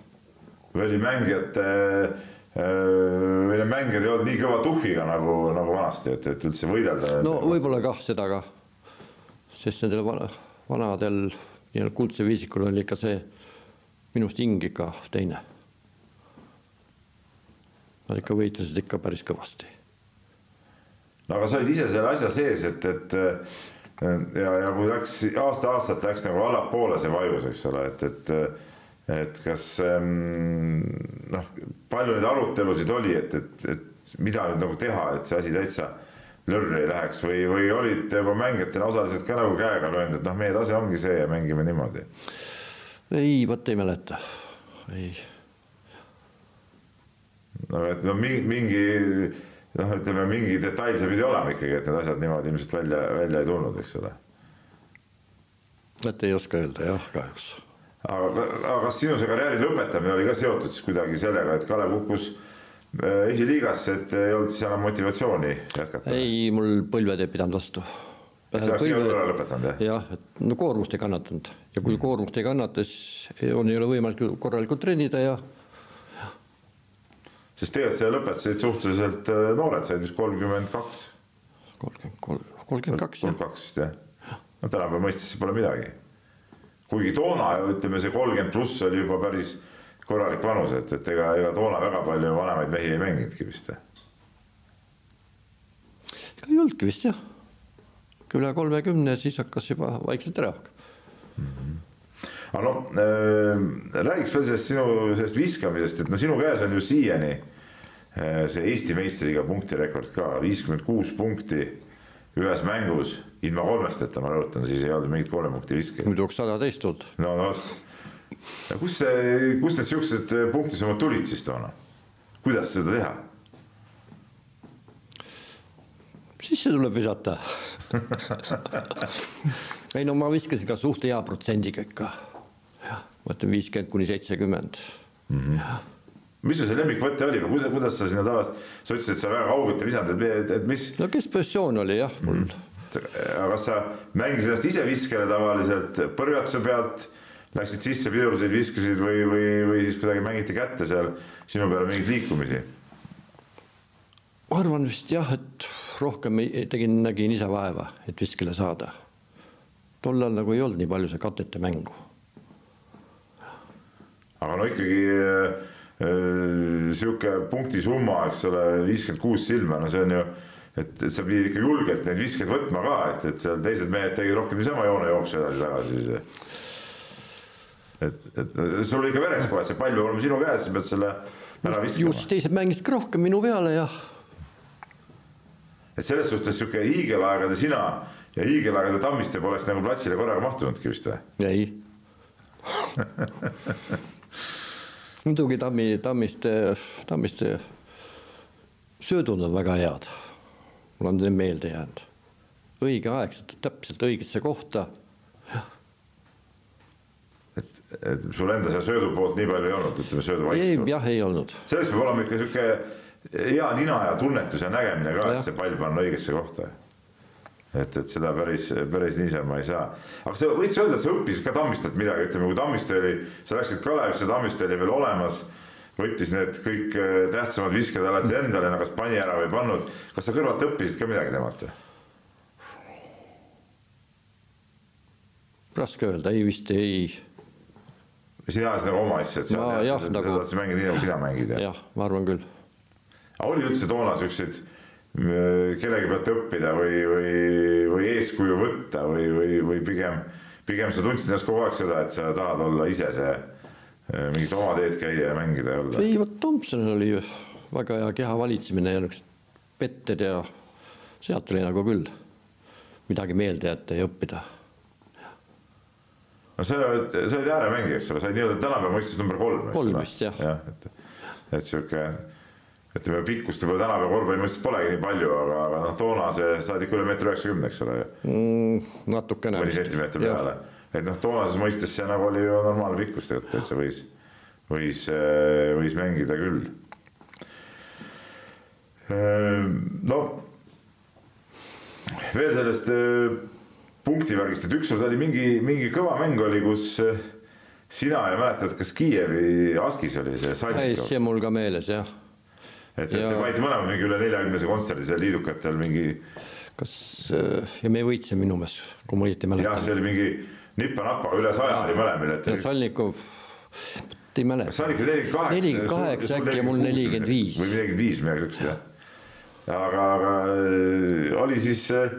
või oli mängijate äh, või need mängijad ei olnud nii kõva tuhhiga nagu, nagu vanasti, et, et üldse võidelda. no võib-olla kah seda kah, sest nendel vana, vanadel nii-öelda kuldsel viisikul oli ikka see minu arust hing ikka teine. Nad ikka võitlesid ikka päris kõvasti. no aga sa olid ise selle asja sees, et, et ja, ja kui läks aasta-aastalt läks nagu allapoole see vajus, eks ole, et, et et kas ähm, noh, palju neid arutelusid oli, et, et, et mida nüüd nagu teha, et see asi täitsa lörri ei läheks või, või olid juba mängijatena osaliselt ka nagu käega löönud, et noh, meie tase ongi see ja mängime niimoodi? Ei, vot ei mäleta, ei. no et no mingi, mingi noh, ütleme mingi detail see pidi olema ikkagi, et need asjad niimoodi ilmselt välja, välja ei tulnud, eks ole. vot ei oska öelda jah, kahjuks aga, aga kas sinu see karjääri lõpetamine oli ka seotud siis kuidagi sellega, et Kalev kukkus äh, esiliigasse, et ei olnud siis enam motivatsiooni jätkata? ei, mul põlved ei pidanud vastu. jah, et no koormust ei kannatanud ja kui mm. koormust ei kannata, siis on, ei ole võimalik korralikult treenida ja. sest tegelikult sa lõpetasid suhteliselt äh, noored, said vist kolmkümmend kaks. kolmkümmend kolm, kolmkümmend kaks, kolmkümmend kaks vist, jah. no tänapäeva mõistes pole midagi. kuigi toona ütleme, see kolmkümmend pluss oli juba päris korralik vanus, et, et ega, ega toona väga palju vanemaid mehi ei mänginudki vist. ega ei olnudki vist jah üle kolmekümne, siis hakkas juba vaikselt ära mm. -hmm aga noh äh,, räägiks veel sellest sinu sellest viskamisest, et no sinu käes on ju siiani äh, see Eesti meistriga punktirekord ka, viiskümmend kuus punkti ühes mängus ilma kolmesteta, ma rõhutan, siis ei olnud mingit kolme punkti viskajat. muidu oleks sada teist olnud. no vot, kust see, kust need siuksed punktisummad tulid siis toona? kuidas seda teha? sisse tuleb visata ei no ma viskasin ka suht hea protsendiga ikka. ma ütlen viiskümmend kuni seitsekümmend. Mhm. mis sul see lemmikvõte oli või kuidas, kuidas sa sinna tavaliselt, sa ütlesid, et sa väga kaugelt ei visanud, et, et mis? no keskpositsioon oli jah mul mm. -hmm. aga kas sa mängisid ennast ise viskele tavaliselt põrgatuse pealt, läksid sisse, pidurdasid, viskasid või, või, või siis kuidagi mängiti kätte seal sinu peale mingeid liikumisi? ma arvan vist jah, et rohkem tegin, nägin ise vaeva, et viskele saada. Tollal nagu ei olnud nii palju see katete mängu. aga no ikkagi äh, äh sihuke punktisumma, eks ole, viiskümmend kuus silma, no see on ju, et, et sa pidid ikka julgelt neid viskeid võtma ka, et, et seal teised mehed tegid rohkem niisama joonejooksu edasi-tagasi et, et sul oli ikka veres kohe, see pall peab olema sinu käes, sa pead selle ära viskama. just, teised mängisid ka rohkem minu peale ja et selles suhtes sihuke hiigelaegade sina ja hiigelaegade Tammiste poleks nagu platsile korraga mahtunudki vist või? ei muidugi Tammi, Tammiste, Tammiste söödud on väga head. mul on need meelde jäänud. õigeaegselt, täpselt õigesse kohta. et, et sul enda seal söödu poolt nii palju ei olnud, ütleme söödu vaikselt? jah, ei olnud. selleks peab olema ikka sihuke hea nina ja tunnetus ja nägemine ka, et see pall panna õigesse kohta. Et, et seda päris, päris niisama ei saa. aga sa võid sa öelda, et sa õppisid ka Tammistelt midagi, ütleme, kui Tammiste oli, sa läksid Kalevisse, Tammiste oli veel olemas, võttis need kõik äh, tähtsamad visked alati endale, no kas pani ära või ei pannud. kas sa kõrvalt õppisid ka midagi temalt raske öelda, ei vist ei. sina ajasid nagu oma asja, et sa, jah, nagu... sa mängid nii, nagu sina mängid? jah, ma arvan küll aga oli üldse toona siukseid kellegi pealt õppida või, või, või eeskuju võtta või, või, või pigem, pigem sa tundsid ennast kogu aeg seda, et sa tahad olla ise see äh, mingit oma teed käia ja mängida ja olla? ei, vot Thompsonil oli väga hea keha valitsemine ja niisugused petted ja sealt oli nagu küll midagi meelde jätta ja õppida. no sa oled, sa oled ääremängija, eks ole, sa oled nii-öelda tänapäeva mõistes number kolm. kolm vist jah. jah, et, et sihuke ütleme pikkust võib-olla tänapäeva korvpalli mõistes polegi nii palju, aga, aga noh, toona see saadi ikka üle meetri üheksakümne, eks ole mm,. natukene. mõni sentimeeter peale, et noh, toonases mõistes see nagu oli ju normaalne pikkus tegelikult, et see võis, võis, võis mängida küll. Ehm, no veel sellest eh, punktivärgist, et ükskord oli mingi, mingi kõva mäng oli, kus eh, sina ei mäletad, kas Kiievi Askis oli see. ei, see mul ka meeles jah et, et te panite mõlemad mingi üle neljakümnese kontserdi seal liidukatel mingi. kas äh, ja me võitsime minu meelest, kui ma õieti mäletan. jah, see oli mingi nipa-napa üle saja oli mõlemil, et. ja Salnikov, ei mäleta. Salnikov nelikümmend kaheksa. nelikümmend kaheksa äkki ja mul nelikümmend viis. või nelikümmend viis, midagi siukest jah. aga, aga äh, oli siis äh,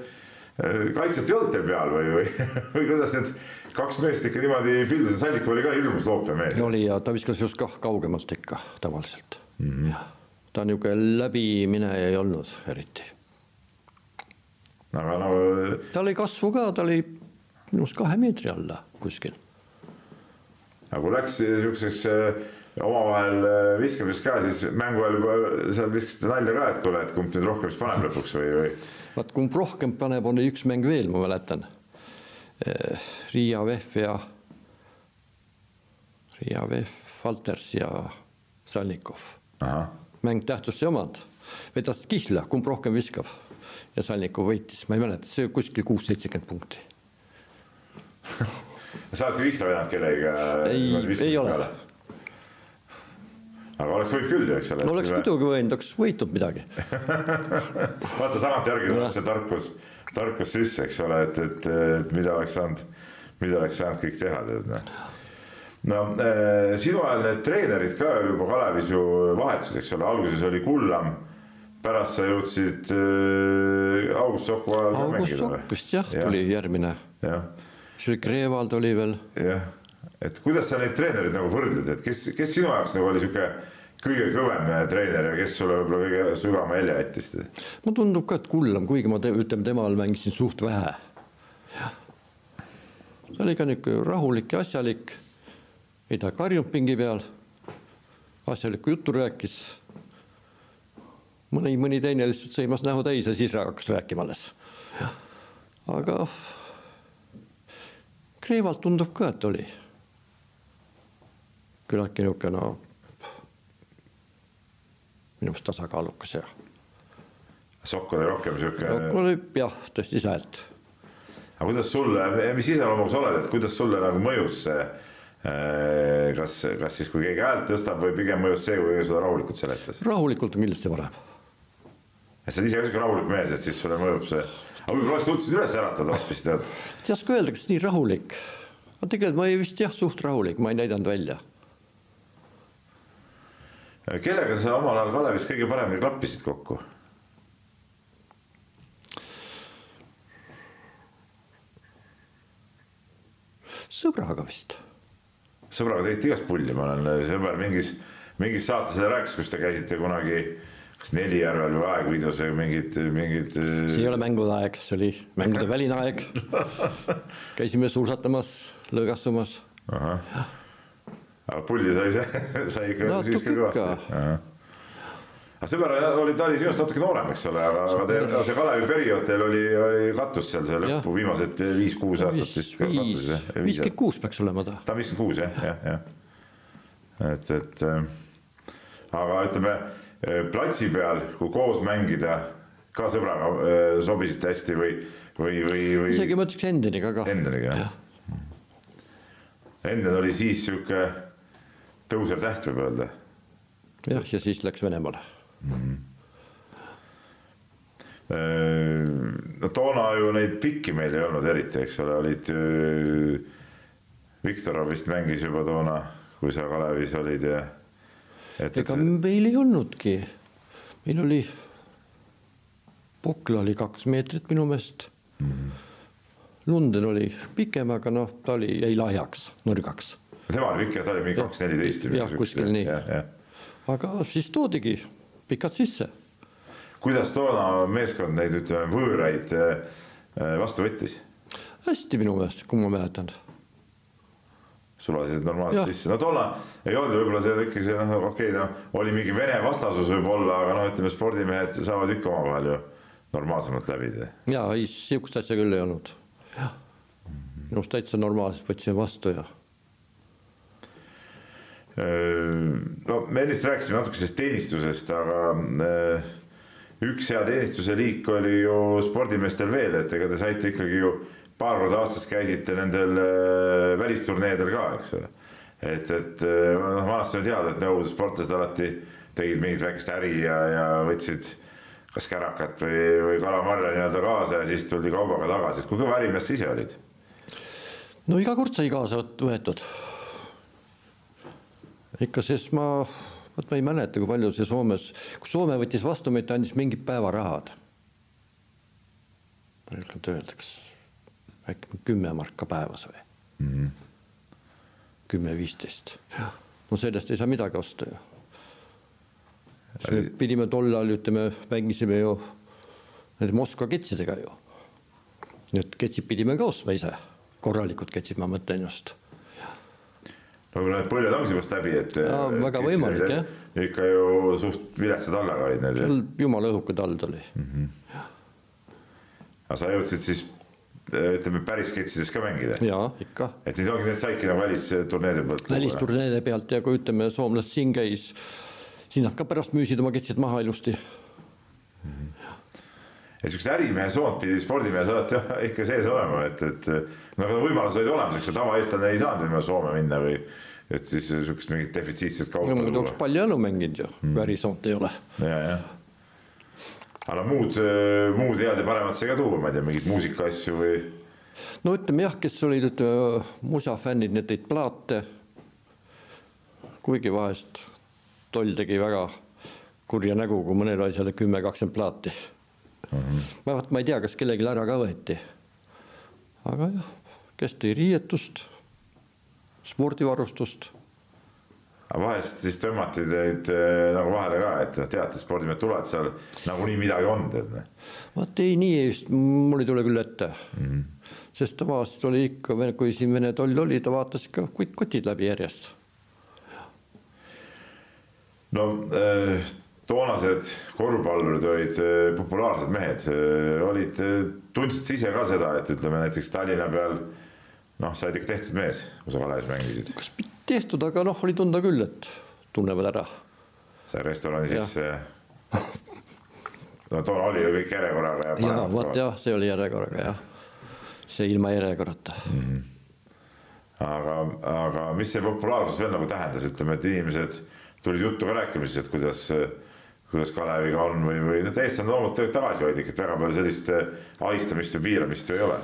kaitset ei olnud teil peal või, või, või kuidas need kaks meest ikka niimoodi pildusid, Salnikov oli ka hirmus loopemees. oli ja ta viskas just kah kaugemalt ikka tavaliselt mm. -hmm ta niisugune läbimineja ei olnud eriti. aga no. tal oli kasvu ka, ta oli minu arust kahe meetri alla kuskil. aga kui läks niisuguseks äh, omavahel äh, viskamiseks ka, siis mängu ajal juba seal viskasite nalja ka, et kuule, et kumb nüüd rohkem siis paneb lõpuks või, või? vaat kumb rohkem paneb, oli üks mäng veel, ma mäletan. Äh, Riia Vehv ja, Riia Vehv, Valters ja Salnikov mäng tähtsust ei omanud. vedas kihla, kumb rohkem viskab. ja Salnikov võitis, ma ei mäleta, see kuskil kuus, seitsekümmend punkti sa oled ka vihla vedanud kellegiga? ei, ei ole. aga oleks võinud küll ju, eks ole. oleks muidugi võinud, oleks võitnud midagi vaata tagantjärgi tuleb see tarkus, tarkus sisse, eks ole, et, et, et mida oleks saanud, mida oleks saanud kõik teha, tead noh no äh, sinu ajal need treenerid ka juba Kalevis ju vahetusid, eks ole, alguses oli Kullam, pärast sa jõudsid äh, August Soku ajal? August Sokk vist jah ja., tuli järgmine. siis oli Krevald oli veel. jah, et kuidas sa neid treenereid nagu võrdled, et kes, kes sinu jaoks nagu oli sihuke kõige kõvem treener ja kes sulle võib-olla kõige sügavama jälje jättis? mulle tundub ka, et Kullam, kuigi ma te, ütleme, temal mängisin suht vähe. ta oli ka niisugune rahulik ja asjalik ei ta karjunud pingi peal, asjalikku juttu rääkis. mõni, mõni teine lihtsalt sõimas näo täis ja siis hakkas rääkima alles. aga Kreevalt tundub ka, et oli küllaltki niisugune no, minu meelest tasakaalukas ja. Sokk oli rohkem sihuke. Sokk oli jah, tõstis häält. aga kuidas sulle, mis iseloomuga sa oled, et kuidas sulle nagu mõjus see kas, kas siis, kui keegi häält tõstab või pigem mõjus see, kui seda rahulikult seletas? rahulikult on kindlasti parem. sa oled ise ka sihuke rahulik mees, et siis sulle mõjub see, aga võib-olla oleks suutnud üles äratada hoopis tead. ei oska öelda, kas nii rahulik, aga tegelikult ma ei vist jah, suht rahulik, ma ei näidanud välja. kellega sa omal ajal Kalevis kõige paremini klappisid kokku? sõbraga vist sõbraga tegite igast pulli, ma olen sõber mingis, mingis saates rääkis, kus te käisite kunagi kas Nelijärvel või Aegviidus või mingid, mingid. see ei ole mängude aeg, see oli mängude väline aeg. käisime suusatamas, lõõgastumas. aga pulli sai, sai ikka no, siiski kõvasti aga oli, ta oli sinust natuke noorem, eks ole, aga, aga teil see Kalevi periood teil oli, oli katus seal see lõppu, viimased viis-kuus aastat vist katus. viiskümmend kuus peaks olema ta. ta on viiskümmend kuus jah, jah, jah. et, et äh, aga ütleme äh, platsi peal, kui koos mängida, ka sõbraga äh, sobisite hästi või, või, või, või? isegi ma ütleks Endeniga ka. Endeniga jah ja.? Enden oli siis sihuke tõusev täht, võib öelda. jah, ja siis läks Venemaale mm.. no toona ju neid pikki meil ei olnud eriti, eks ole, olid. Viktorov vist mängis juba toona, kui sa Kalevis olid ja. ega meil ei olnudki, meil oli, Pukla oli kaks meetrit minu meelest mm. -hmm. Lunden oli pikem, aga noh, ta oli, jäi lahjaks, nõrgaks. tema oli pikk ja ta oli mingi kaks neliteist. jah, kuskil nii. aga siis toodigi pikalt sisse. kuidas toona meeskond neid, ütleme, võõraid äh, vastu võttis? hästi minu meelest, kui ma mäletan sulasid normaalselt sisse, no toona ei olnud võib-olla see ikka see noh, okei okay,, noh oli mingi vene vastasus võib-olla, aga noh, ütleme spordimehed saavad ikka omavahel ju normaalsemalt läbida. ja ei, sihukest asja küll ei olnud. jah, minu arust täitsa normaalselt võtsime vastu ja no me ennist rääkisime natuke sellest teenistusest, aga üks hea teenistuse liik oli ju spordimeestel veel, et ega te saite ikkagi ju paar korda aastas käisite nendel välisturneedel ka, eks ole. et, et noh, vanasti on teada, et nõukogude sportlased alati tegid mingit väikest äri ja, ja võtsid kas kärakat või, või kalamarja nii-öelda kaasa ja siis tuldi kaubaga tagasi, et kui kõva ärimees sa ise olid? no iga kord sai kaasa võetud ikka, sest ma, vot ma ei mäleta, kui palju see Soomes, kui Soome võttis vastu meid, ta andis mingid päevarahad. ma ei oska öelda, kas äkki kümme marka päevas või mm -hmm.? kümme-viisteist. no sellest ei saa midagi osta ju. pidime tol ajal, ütleme, mängisime ju nende Moskva ketsidega ju. Need ketsid pidime ka ostma ise, korralikud ketsid, ma mõtlen just no need põljed ongi seepärast läbi, et. väga võimalik jah. ikka ju suht viletsad allaga olid need. jumala õhuke tald oli mm. -hmm. aga sa jõudsid siis ütleme päris ketsides ka mängida? jaa, ikka. et need ongi, need saidki nagu välisturneede pealt. välisturneede pealt ja kui ütleme, soomlased siin käis, siis nad ka pärast müüsid oma ketsid maha ilusti. Et sihukest ärimehe soont pidi spordimees alati ikka sees olema, et, et no aga võimalused olid olemas, eks ju, tavaeestlane ei saanud minna Soome minna või et siis sihukest mingit defitsiitset kaupa. no ma tooks palju jalu mänginud ju mm., kui ärisoont ei ole. ja, jah. aga muud, muud head ja paremat sai ka tuua, ma ei tea, mingeid muusikaasju või? no ütleme jah, kes olid, ütleme musafännid, need tõid plaate. kuigi vahest toll tegi väga kurja nägu, kui mõnel seal kümme, kakskümmend plaati mm. -hmm. ma, ma ei tea, kas kellelgi ära ka võeti. aga jah, kes tõi riietust, spordivarustust. aga vahest siis tõmmati teid äh, nagu vahele ka, et teate, spordimehed tulevad seal nagunii midagi on, tead. Noh. vaat ei, nii just, mul ei tule küll ette mm. -hmm. sest tavaliselt oli ikka, kui siin Vene toll oli, ta vaatas ikka kõik kotid läbi järjest no äh, toonased korvpallurid olid äh, populaarsed mehed, äh, olid, tundsid sa ise ka seda, et ütleme näiteks Tallinna peal noh, sa oled ikka tehtud mees, kui sa Kalevis mängisid. kas tehtud, aga noh, oli tunda küll, et tunnevad ära. sai restorani sisse no toona oli ju kõik järjekorraga. ja vot jah, see oli järjekorraga jah, see ilma järjekorrata mm. -hmm. aga, aga mis see populaarsus veel nagu tähendas, ütleme, et inimesed tulid juttu ka rääkima siis, et kuidas, kuidas Kaleviga on või, või need eestlased on loomulikult tagasihoidlik, et väga palju sellist eh, ahistamist või piiramist ju ei ole.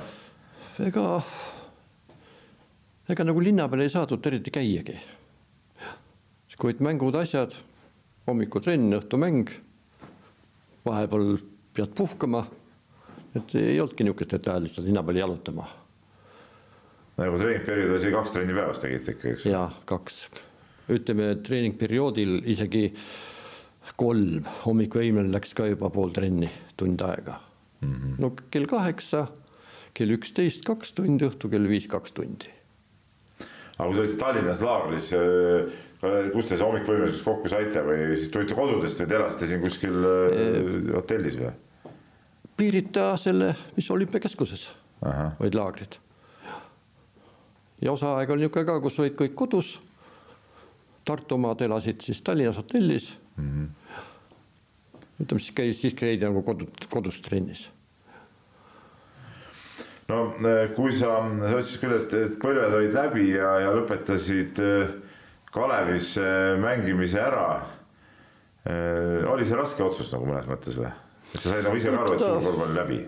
ega, ega nagu linna peal ei saadud eriti käiagi. kui olid mängud, asjad, hommikutrenn, õhtumäng, vahepeal pead puhkama, et ei olnudki niisugust, et lähed lihtsalt linna peale jalutama nagu treeningperiood oli kaks trenni päevas tegite ikka, eks? jaa, kaks ütleme treeningperioodil isegi kolm, hommikueimel läks ka juba pool trenni, tund aega mm. -hmm. no kell kaheksa, kell üksteist kaks tundi, õhtu kell viis kaks tundi. aga kui te olite Tallinnas laagris, äh, kus te see hommikuvõimelisus kokku saite või siis tulite kodudest või te elasite siin kuskil e hotellis või? Piirita selle, mis olümpiakeskuses olid laagrid. ja osa aega oli niisugune ka, kus olid kõik kodus Tartu omad elasid siis Tallinnas hotellis mm. -hmm. ütleme siis käis, siis käidi nagu kodu, kodus trennis. no eh, kui sa, sa ütlesid küll, et, et põlved olid läbi ja, ja lõpetasid eh, Kalevis eh, mängimise ära. oli see raske otsus nagu mõnes mõttes või? et sa said nagu ise ka aru, et sul korvpall oli läbi?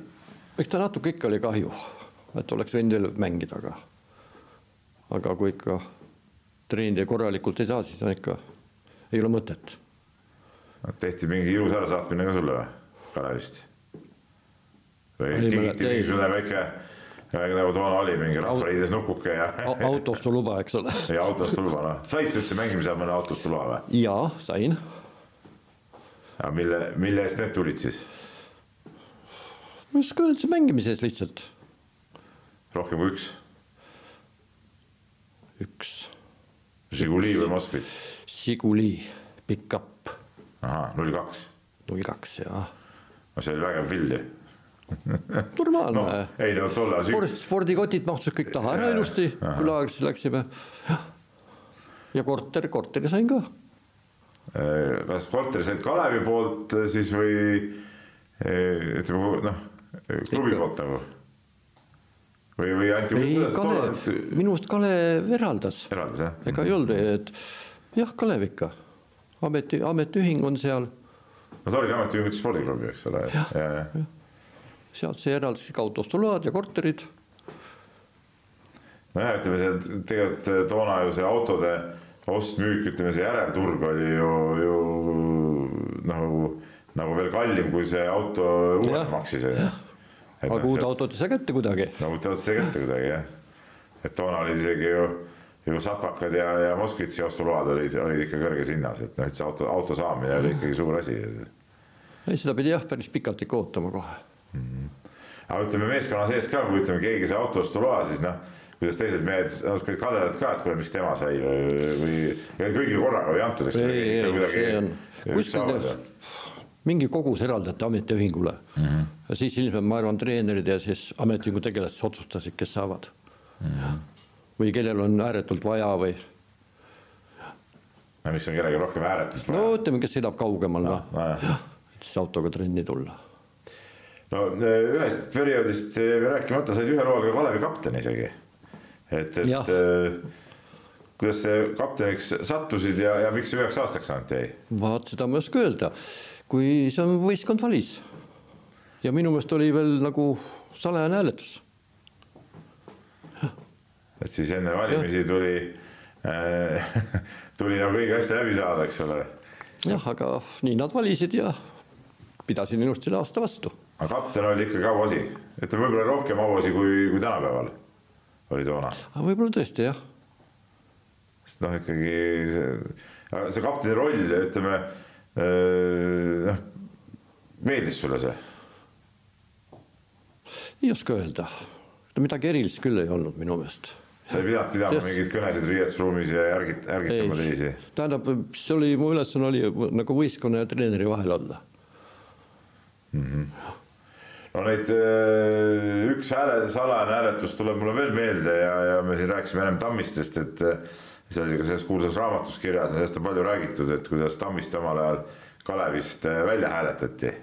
eks ta natuke ikka oli kahju, et oleks võinud veel mängida, aga, aga kui ikka treenida korralikult ei saa, siis on ikka, ei ole mõtet. Tehti mingi ilus ärasaatmine ka sulle või, Kalevist? või kingiti mingisugune väike, nagu toona oli mingi Rahvaliidus nukuke ja autostuluba, eks ole. ja autostuluba, noh, said sa üldse mängimise ajal mõne autostuluba või? jaa, sain. aga mille, mille eest need tulid siis? ma ei oska öelda, mängimise eest lihtsalt. rohkem kui üks? üks Žiguli või Moskvitš? Žiguli, pikk-up. Ahah, null kaks. null kaks, jah. no see oli vägev pill ju normaalne no,. ei no tol ajal Sport,. spordikotid mahtusid kõik taha ära ilusti, kui laagrisse läksime. ja korter, korteri sain ka. Äh, kas korteri said Kalevi poolt siis või ütleme noh, klubi poolt nagu? või, või anti ei, Kalev, minu arust Kalev eraldas. eraldas jah? ega ei olnud, et jah, Kalev ikka, ameti, ametiühing on seal. no ta oligi ametiühingute spordiklubi, eks ole. jah, jah ja. sealt see eraldas ikka autostoload ja korterid. nojah, ütleme see tegelikult eh, toona ju see autode ost-müük, ütleme see järelturg oli ju, ju nagu, nagu veel kallim, kui see auto uuelt maksis aga no, uut autot ei saa kätte kuidagi. no uut autot ei saa kätte kuidagi jah. et toona olid isegi ju, ju sapakad ja, ja Moskvitši ostuload olid, olid ikka kõrges hinnas, et noh, et see auto, auto saamine oli ikkagi suur asi. ei, seda pidi jah, päris pikalt ikka ootama kohe mm. -hmm. aga ütleme meeskonna sees ka, kui ütleme, keegi sai auto ostuloa, siis noh kuidas teised mehed olid kadedad ka, et kuule, miks tema sai või, või kõigile korraga ei antud, eks ole. mingi kogus eraldati ametiühingule mm. -hmm. ja siis ilmselt ma arvan, treenerid ja siis ametiühingu tegelased otsustasid, kes saavad mm. -hmm. Või kellel on ääretult vaja või. no miks on kellelgi rohkem ääretult vaja? no ütleme, kes sõidab kaugemal, noh no, no, et siis autoga trenni tulla. no ühest perioodist rääkimata said ühel hooajal ka Kalevi kapten isegi. et, et ja. kuidas see kapteniks sattusid ja, ja miks see üheks aastaks ainult jäi? vaat seda ma ei oska öelda, kui see on võistkond valis. ja minu meelest oli veel nagu salajane hääletus. Et siis enne valimisi tuli äh, tuli nagu kõige hästi läbi saada, eks ole. jah, aga nii nad valisid ja pidasin ilusti aasta vastu. aga kapten oli ikkagi auasi, ütleme võib-olla rohkem auasi kui, kui tänapäeval oli toona. võib-olla tõesti jah. sest noh, ikkagi see, see kapteni roll, ütleme noh, meeldis sulle see? ei oska öelda, midagi erilist küll ei olnud minu meelest sa ei pidanud pidama Sest... mingeid kõnesid riietusruumis ja ärgit-, ärgitama teisi? tähendab, see oli, mu ülesanne oli nagu võistkonna ja treeneri vahel olla mm. -hmm. no neid, äh, üks hääle, salajane hääletus tuleb mulle veel meelde ja, ja me siin rääkisime ennem Tammistest, et äh, see oli ka selles kuulsas raamatus kirjas ja sellest on palju räägitud, et kuidas Tammiste omal ajal Kalevist äh, välja hääletati.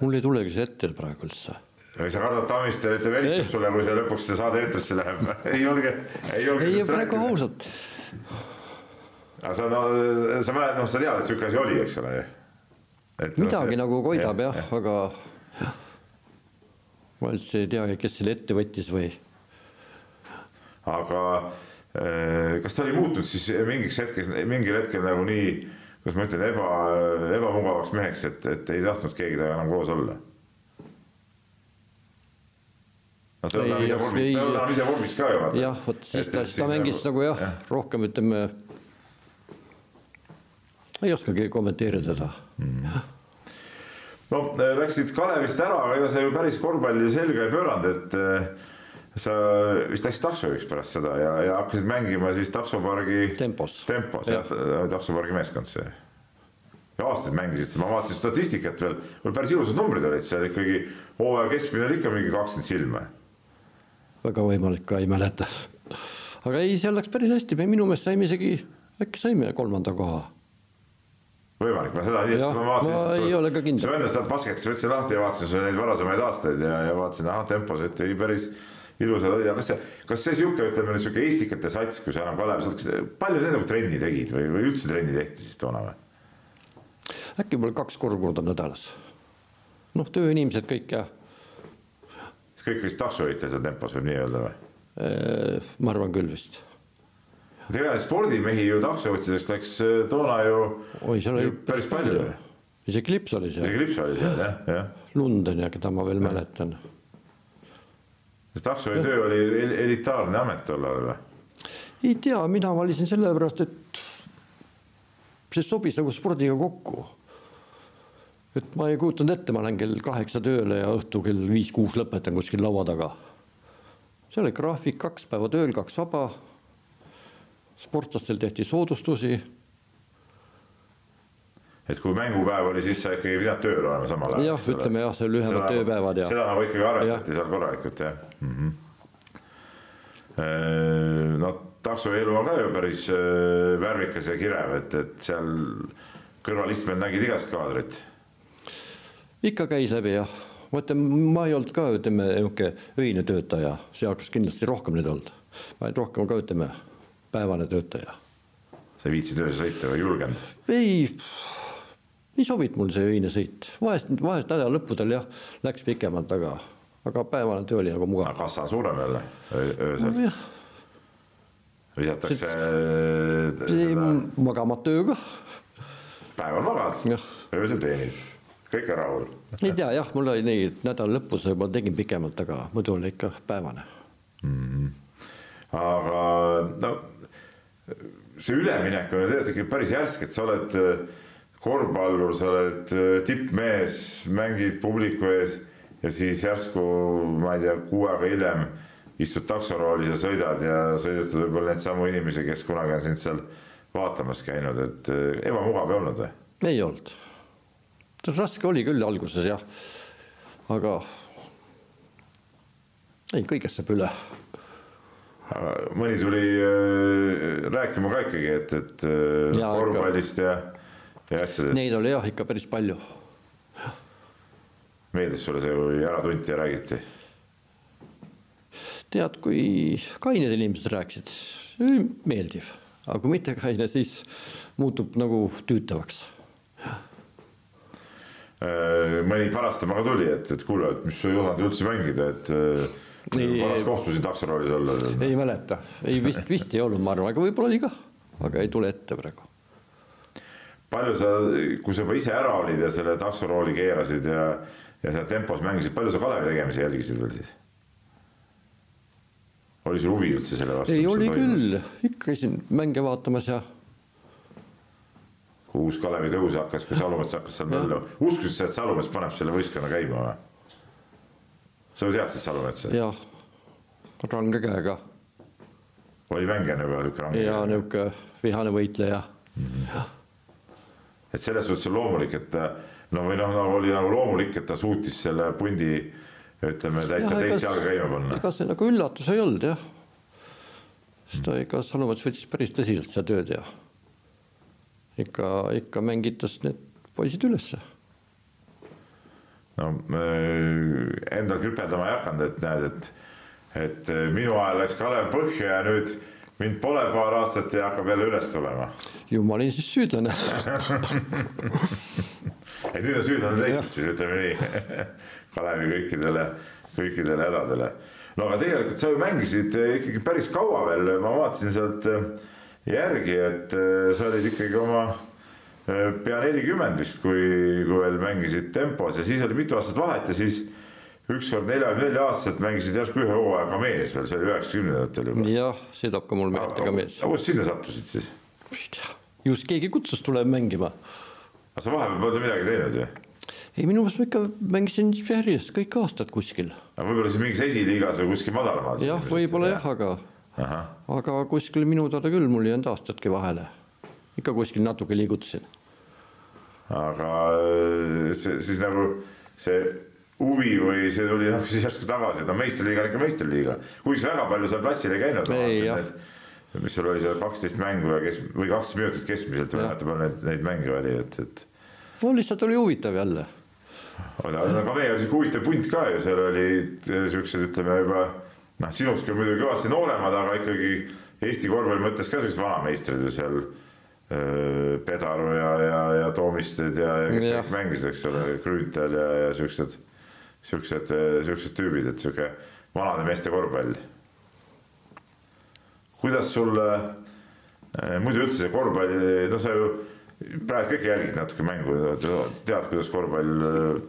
mul ei tulegi see ette praegu üldse või sa kardad Tammiste ütleb, helistab sulle, kui see lõpuks see saade eetrisse läheb ei julge, ei julge. ei, praegu ausalt. aga sa, no sa mäletad, noh, sa tead, et sihuke asi oli, eks ole. midagi no, see, nagu koidab jah, jah, aga jah. ma üldse ei teagi, kes selle ette võttis või. aga eh, kas ta oli muutunud siis mingiks hetkeks, mingil hetkel nagu nii, kuidas ma ütlen, eba, ebamugavaks meheks, et, et ei tahtnud keegi temaga enam koos olla no ta on ise vormis, ta on ise vormis ka ju jah, vot siis ta, ta mängis nagu, nagu jah ja., rohkem ütleme. ei oskagi kommenteerida seda mm.. no äh, läksid Kalevist ära, aga ega sa ju päris korvpalli selga ei pööranud, et äh, sa vist läksid taksojuhiks pärast seda ja, ja hakkasid mängima siis taksopargi. tempos. tempos jah ja., taksopargi meeskond see ja aastaid mängisid, ma vaatasin statistikat veel, päris ilusad numbrid olid seal ikkagi, hooaja keskmine oli ikka mingi kakskümmend silma väga võimalik ka, ei mäleta. aga ei, seal läks päris hästi, me minu meelest saime isegi, äkki saime kolmanda koha. võimalik, ma seda nii, ma vaatasin. ei ole ka kindel. sa enne seda basketis võtsin lahti ja vaatasin sulle neid varasemaid aastaid ja, ja vaatasin, ahah, tempos, et ei päris ilusad olid, aga kas see, kas see sihuke, ütleme sihuke Eestikate sats, kui sa enam Kalevis, palju sa nagu trenni tegid või, või üldse trenni tehti siis toona või? äkki mul kaks-kolm korda nädalas. noh, tööinimesed kõik ja kõik vist taksojuhid seal tempos võib nii öelda või? Äh, ma arvan küll vist. tegelikult spordimehi ju taksojuhtidest läks äh, toona ju oi, seal oli päris palju, palju.. isegi Lips oli seal. isegi Lips oli seal jah, jah. Lunden ja keda ma veel ja. mäletan. taksojuhi töö oli elitaarne amet tol ajal või? ei tea, mina valisin sellepärast, et see sobis nagu spordiga kokku et ma ei kujutanud ette, ma lähen kell kaheksa tööle ja õhtu kell viis-kuus lõpetan kuskil laua taga. seal oli graafik, kaks päeva tööl, kaks vaba. sportlastel tehti soodustusi. et kui mängupäev oli, siis sa ikkagi ei pidanud tööl olema samal ajal? jah, ütleme jah, see lühemad tööpäevad ja. seda nagu ikkagi arvestati ja. seal korralikult jah mm. -hmm. no taksoelu on ka ju päris äh, värvikas ja kirev, et, et seal kõrvalistmed nägid igast kaadrit ikka käis läbi jah, ma ütlen, ma ei olnud ka, ütleme, niisugune öine töötaja, see hakkas kindlasti rohkem neid olnud. ma olin rohkem ka, ütleme, päevane töötaja. sa ei viitsinud öösel sõita või ei julgenud? ei, ei sobinud mul see öine sõit, vahest, vahest nädalalõppudel jah, läks pikemalt, aga, aga päevane töö oli nagu mugav. kassa on suurem jälle öösel no,? visatakse seda... magamata ööga. päeval magad, öösel teenid kõik on rahul. ei tea jah, mul oli nii, et nädala lõpus ma tegin pikemalt, aga muidu oli ikka päevane mm. -hmm. aga no see üleminek on ju tegelikult päris järsk, et sa oled äh, korvpallur, sa oled äh, tippmees, mängid publiku ees ja siis järsku, ma ei tea, kuu aega hiljem istud taksoroolis ja sõidad ja sõidutad võib-olla neid samu inimesi, kes kunagi on sind seal vaatamas käinud, et äh, ebamugav ei olnud või? ei olnud raske oli küll alguses jah, aga ei, kõigest saab üle. mõni tuli äh, rääkima ka ikkagi, et, et äh, ja, korvpallist ja, ja asjadest. Neid oli jah ikka päris palju. meeldis sulle see, kui ära tunti ja räägiti? tead, kui kained inimesed rääkisid, meeldiv, aga kui mitte kaine, siis muutub nagu tüütavaks. Äh, mõni parastama ka tuli, et, et kuule, et mis sa ei osanud üldse mängida, et paras kohtusin taksoroolis olla. ei mäleta, ei vist, vist ei olnud, ma arvan, aga võib-olla oli ka, aga ei tule ette praegu palju sa, kui sa juba ise ära olid ja selle taksorooli keerasid ja, ja seal tempos mängisid, palju sa Kalevi tegemisi jälgisid veel siis? oli sul huvi üldse selle vastu? ei, oli küll, ikka käisin mänge vaatamas ja. Kui uus Kalevi tõus hakkas, kui Salumets hakkas seal möllama, uskusid sa, et Salumets paneb selle võistkonna käima või? sa ju teadsid Salumetsa? jah, range käega. oli mängija nagu niisugune range? jaa, niisugune vihane võitleja mm. -hmm et selles suhtes on loomulik, et no või noh, nagu oli nagu loomulik, et ta suutis selle pundi ütleme täitsa ja, teist jalga käima panna. ega see nagu üllatus ei olnud jah. sest ta ikka Salumets võttis päris tõsiselt seda tööd ja ikka, ikka mängitas need poisid ülesse. no endal kripeldama ei hakanud, et näed, et, et minu ajal läks Kalev põhja ja nüüd mind pole paar aastat ja hakkab jälle üles tulema. ju ma olin siis süüdlane et nüüd on süüdlane leitud siis ütleme nii Kalevi kõikidele, kõikidele hädadele. no aga tegelikult sa ju mängisid ikkagi päris kaua veel, ma vaatasin sealt järgi, et äh, sa olid ikkagi oma äh, pea nelikümmend vist, kui, kui veel mängisid tempos ja siis oli mitu aastat vahet ja siis ükskord neljakümne nelja aastaselt mängisid järsku ühe hooaja ka mees veel, see oli üheksakümnendatel juba. jah, see toob ka mul meelde ka mees. aga kust sinna sattusid siis? ei tea, just keegi kutsus tulema mängima. aga sa vahepeal polnud midagi teinud ju? ei, minu meelest ma ikka mängisin järjest kõik aastad kuskil. võib-olla siis mingis esiliigas või kuskil madalamal? jah, võib-olla jah, aga, aga kuskil minu teada küll mul ei jäänud aastatki vahele. ikka kuskil natuke liigutasin. aga see siis nagu see huvi või see tuli noh siis järsku tagasi, et no meistriliiga on ikka meistriliiga, kuigi sa väga palju seal platsil ei käinud, ma vaatasin, et mis seal oli seal kaksteist mängu ja kes või kaksteist minutit keskmiselt või näete palju neid, neid mänge oli, et, et. no lihtsalt oli huvitav jälle. aga meie oli sihuke huvitav punt ka ju, seal olid siuksed, ütleme juba noh, sinust küll muidugi kõvasti nooremad, aga ikkagi Eesti korvpalli mõttes ka siuksed vanameistrid ju seal Pedaru ja, ja, ja Toomisted ja, ja kes ja. mängisid, eks ole, Grünthal ja, ja siuksed siuksed, siuksed tüübid, et sihuke vanade meeste korvpall. kuidas sul äh, muidu üldse see korvpalli, no sa ju praegu kõik jälgid natuke mängu, tead, kuidas korvpall,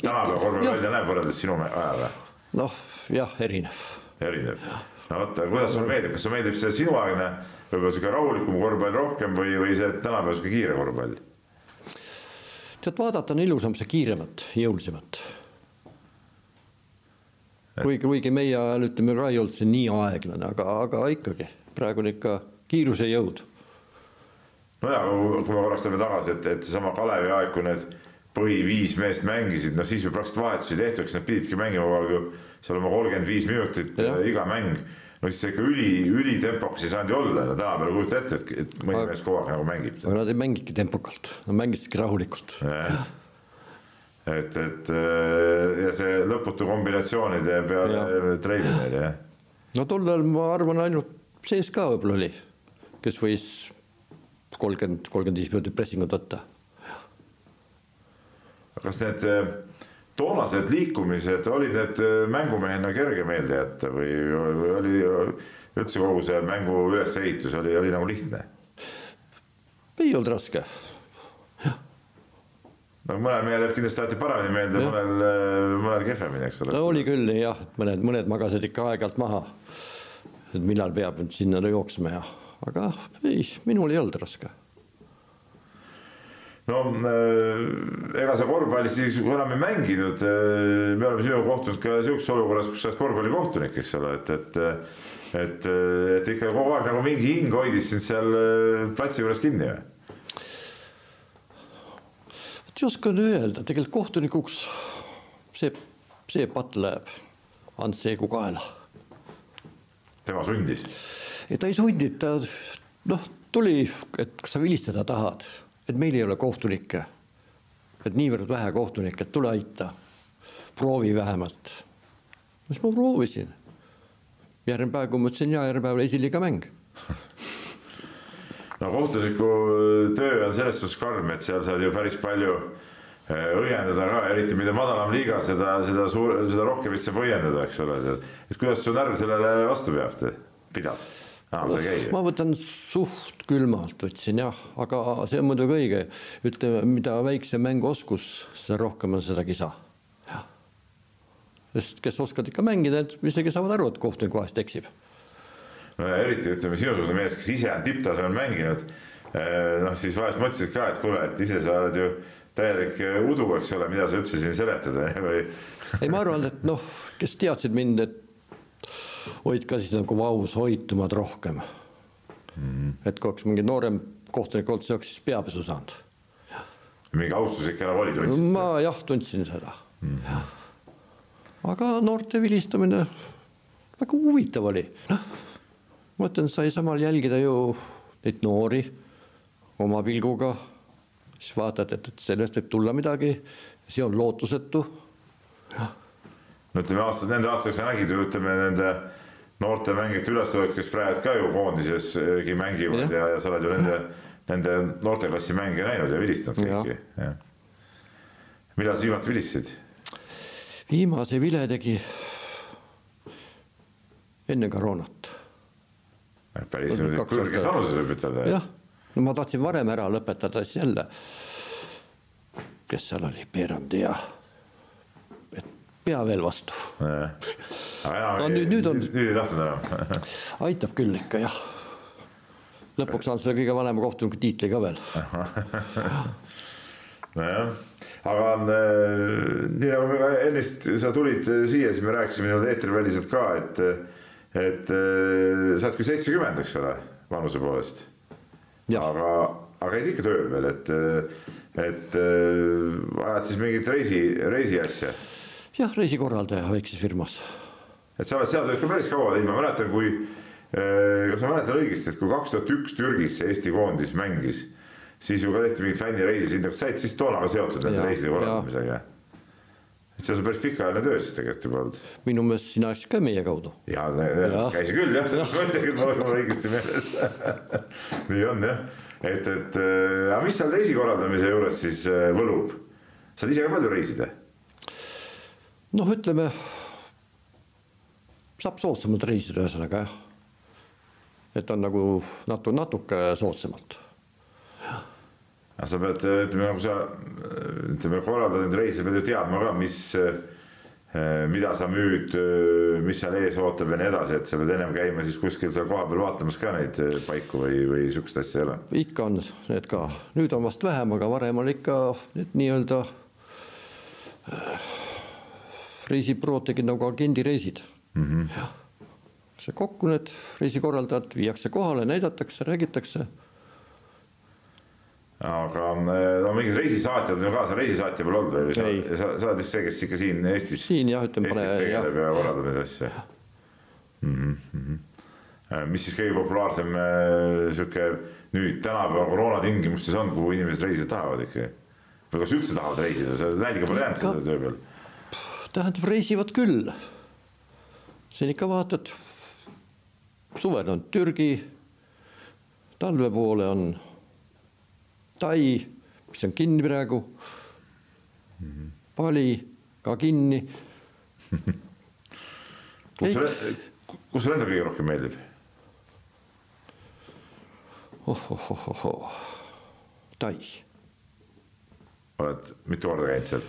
tänapäeva korvpall välja näeb võrreldes sinu ajaga? noh, jah, erinev. Erinev, no vot, kuidas sulle meeldib, kas sulle meeldib see sinuaegne võib-olla sihuke rahulikum korvpall rohkem või, või see tänapäeva sihuke kiire korvpall? tead, vaadata on ilusam see kiiremat, jõulisemat kuigi, kuigi meie ajal ütleme ka ei olnud see nii aeglane, aga, aga ikkagi praegu on ikka kiiruse jõud. nojah, kui me korraks tuleme tagasi, et, et seesama Kalevi aeg, kui need põhiviis meest mängisid, no siis ju praktiliselt vahetusi ei tehtud, eks nad pididki mängima kogu aeg ju seal oma kolmkümmend viis minutit ja. iga mäng. no siis see ikka üli, ülitempokas ei saanud ju olla, no tänapäeval kujuta ette, et, et mõni mees kogu aeg nagu mängib. aga nad ei mängigi tempokalt, nad mängisidki rahulikult et, et äh, ja see lõputu kombinatsioonide peale treenimine, jah. no tol ajal ma arvan, ainult sees ka võib-olla oli, kes võis kolmkümmend, kolmkümmend viis minutit pressingut võtta. Kas need äh, toonased liikumised olid need äh, mängumehena kerge meelde jätta või, või oli üldse kogu see mängu ülesehitus oli, oli nagu lihtne? ei olnud raske no mõnel mehel jääb kindlasti alati paremini meelde, mõnel, äh, mõnel kehvemini, eks ole. no oli küll jah, et mõned, mõned magasid ikka aeg-ajalt maha. et millal peab nüüd sinna jooksma ja, aga ei, minul ei olnud raske no äh, ega sa korvpallis siis enam ei mänginud. Äh, me oleme sinuga kohtunud ka sihukeses olukorras, kus sa oled korvpallikohtunik, eks ole, et, et, et, et ikka kogu aeg nagu mingi hing hoidis sind seal platsi juures kinni või? ei oska öelda, tegelikult kohtunikuks see, see patt läheb Ants Seegu kaela. tema sundis? ei, ta ei sundinud, ta noh, tuli, et kas sa vilistada tahad, et meil ei ole kohtunikke. et niivõrd vähe kohtunikke, et tule aita. proovi vähemalt. siis ma proovisin. järgmine päev, kui ma ütlesin ja järgmine päev esiliiga mäng no kohtuniku töö on selles suhtes karm, et seal saad ju päris palju eh, õiendada ka, eriti mida madalam liiga, seda, seda suur, seda rohkem vist saab õiendada, eks ole. et kuidas su närv sellele vastu peab, pidas? Ma võtan suht külmalt võtsin jah, aga see on muidugi õige, ütleme, mida väiksem mänguoskus, seda rohkem on seda kisa. sest kes oskavad ikka mängida, need isegi saavad aru, et kohtunik vahest eksib no ja eriti ütleme sinusugune mees, kes ise on tipptasemel mänginud, eh, noh siis vahest mõtlesid ka, et kuule, et ise sa oled ju täielik eh, udu, eks ole, mida sa üldse siin seletad või? ei, ma arvan, et noh, kes teadsid mind, et hoidke siis nagu vaus hoitumad rohkem mm. -hmm. et kui oleks mingi noorem kohtunik olnud, see oleks siis peapesu saanud. mingi austus ikka enam oli, tundsid? ma jah, tundsin seda mm. -hmm. aga noorte vilistamine väga huvitav oli, noh ma ütlen, sai samal jälgida ju neid noori oma pilguga, siis vaatad, et, et sellest võib tulla midagi, see on lootusetu. No ütleme aastad, nende aastatega sa nägid ju ütleme nende noorte mängijate ülestõusud, kes praegu ka ju koondiseski mängivad ja, ja, ja sa oled ju nende, nende noorteklassi mänge näinud ja vilistanud kõiki. millal sa viimati vilistasid? viimase vile tegi enne koroonat. Päris kõrges vanuses võib ütelda. jah, no ma tahtsin varem ära lõpetada, siis jälle, kes seal oli, Peerandi ja pea veel vastu. no nüüd, nüüd on. nüüd ei tahtnud enam aitab küll ikka jah. lõpuks saan selle kõige vanema kohtuniku tiitli ka veel nojah, aga äh, nii nagu ennist sa tulid siia, siis me rääkisime nii-öelda eetriväliselt ka, et et äh, sa oled küll seitsekümmend, eks ole, vanuse poolest. aga, aga käid ikka tööl veel, et, äh, et äh, ajad siis mingit reisi, reisiasja? Jah, reisikorraldaja väikses firmas. et sa oled seal tööd ka päris kaua teinud, ma mäletan, kui, kas ma mäletan õigesti, et kui kaks tuhat üks Türgis Eesti koondis mängis, siis ju ka tehti mingit fännireisi sinna, kas sa olid siis toona ka seotud nende reiside korraldamisega? et see on päris pikaajaline töö siis tegelikult juba olnud. minu meelest sina läksid ka meie kaudu. ja, ja. käisin küll jah, selles mõttes, et mul on õigesti meeles nii on jah, et, et äh, aga mis seal reisi korraldamise juures siis äh, võlub? saad ise ka palju reisida? Noh, ütleme saab soodsamalt reisida, ühesõnaga jah. et on nagu natu-, natuke soodsamalt aga sa pead, ütleme nagu sa ütleme, korraldad neid reise, pead ju teadma ka, mis, mida sa müüd, mis seal ees ootab ja nii edasi, et sa pead ennem käima siis kuskil seal kohapeal vaatamas ka neid paiku või, või sihukest asja ei ole? ikka on need ka, nüüd on vast vähem, aga varem oli ikka need nii-öelda reisibürood tegid nagu agendireisid mm. -hmm. see kokku need reisikorraldajad viiakse kohale, näidatakse, räägitakse aga eh, no mingid reisisaatjad on ju ka, sa reisisaatja pole olnud või? sa, sa, sa oled vist see, kes ikka siin Eestis. siin jah, ütleme. Eestis tegeleb ja korraldab neid asju mm. -hmm. mis siis kõige populaarsem eh, sihuke nüüd tänapäeva koroona tingimustes on, kuhu inimesed reisida tahavad ikkagi? või kas üldse tahavad reisida, sa nälga pole jäänud selle töö peal? Tähendab, reisivad küll. siin ikka vaatad, suvel on Türgi, talve poole on Tai, mis on kinni praegu mm. -hmm. Bali ka kinni kus sulle, kus sulle endale kõige rohkem meeldib oh,? oh-oh-oh-oh, Tai. oled mitu korda käinud seal?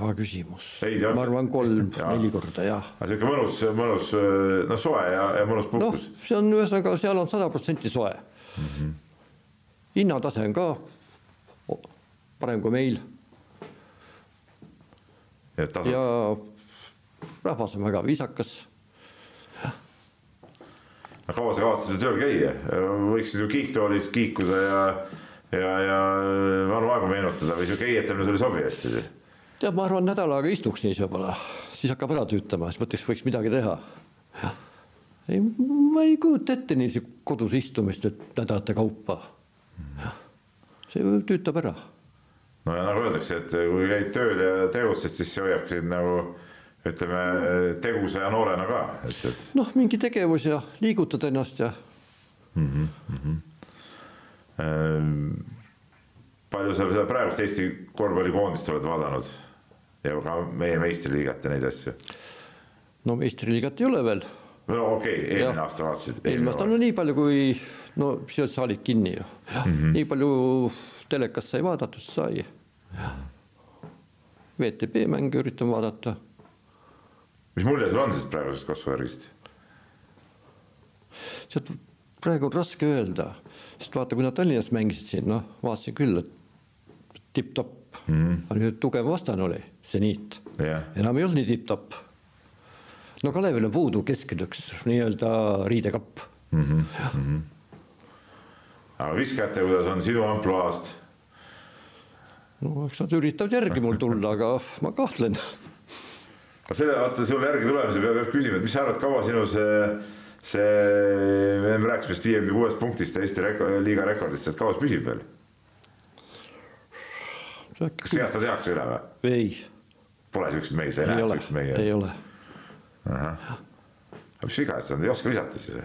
Hea küsimus. ma arvan kolm-neli korda jah. sihuke mõnus, mõnus, no soe ja, ja mõnus puhkus. noh, see on ühesõnaga, seal on sada protsenti soe mm. -hmm hinnatase on ka parem kui meil. ja rahvas on väga viisakas. no kaua sa kavatsesid tööl käia, võiksid ju kiiktoolis kiikuda ja, ja, ja vanu aegu meenutada või sihuke eietamine sulle ei sobi hästi? Tead, ma arvan, nädal aega istuks niis võib-olla, siis hakkab ära tüütama, siis mõtleks, võiks midagi teha. ei, ma ei kujuta ette niiviisi kodus istumist, et nädalate kaupa see tüütab ära. no ja nagu öeldakse, et kui käid tööl ja tegutsed, siis see hoiab sind nagu ütleme tegusa ja noorena ka, et, et. noh, mingi tegevus ja liigutad ennast ja mm. -hmm, mm -hmm. Ehm, palju sa seda praegust Eesti korvpallikoondist oled vaadanud ja ka meie meistriliigat ja neid asju? no meistriliigat ei ole veel. no okei okay,, eelmine aasta vaatasid. eelmine aasta, no nii palju, kui no siis olid saalid kinni ju, mm -hmm., nii palju telekast sai vaadatud, sai. VTB mänge üritan vaadata mis mulje sul on siis praegusest kasvuvärgist? tead, praegu on raske öelda, sest vaata, kui nad Tallinnas mängisid siin, noh, vaatasin küll, et tipp-topp mm, -hmm. aga tugev vastane oli, seniit yeah., enam ei olnud nii tipp-topp. no Kalevil on puudu keskel üks nii-öelda riidekapp mm. -hmm. Mm -hmm. aga viskajate, kuidas on sinu ampluaast? no eks nad üritavad järgi mul tulla, aga ma kahtlen aga selle, vaata sulle järgi tulemise peab, peab küsima, et mis sa arvad, kaua sinu see, see, me rääkisime vist viiekümne kuuest punktist Eesti reko, liiga rekordist, et kaua see püsib veel? kas see aasta tehakse üle või? ei. Pole siukseid mehi, sa ei näe siukseid mehi? ei ole. aga mis viga, et sa ei oska visata siis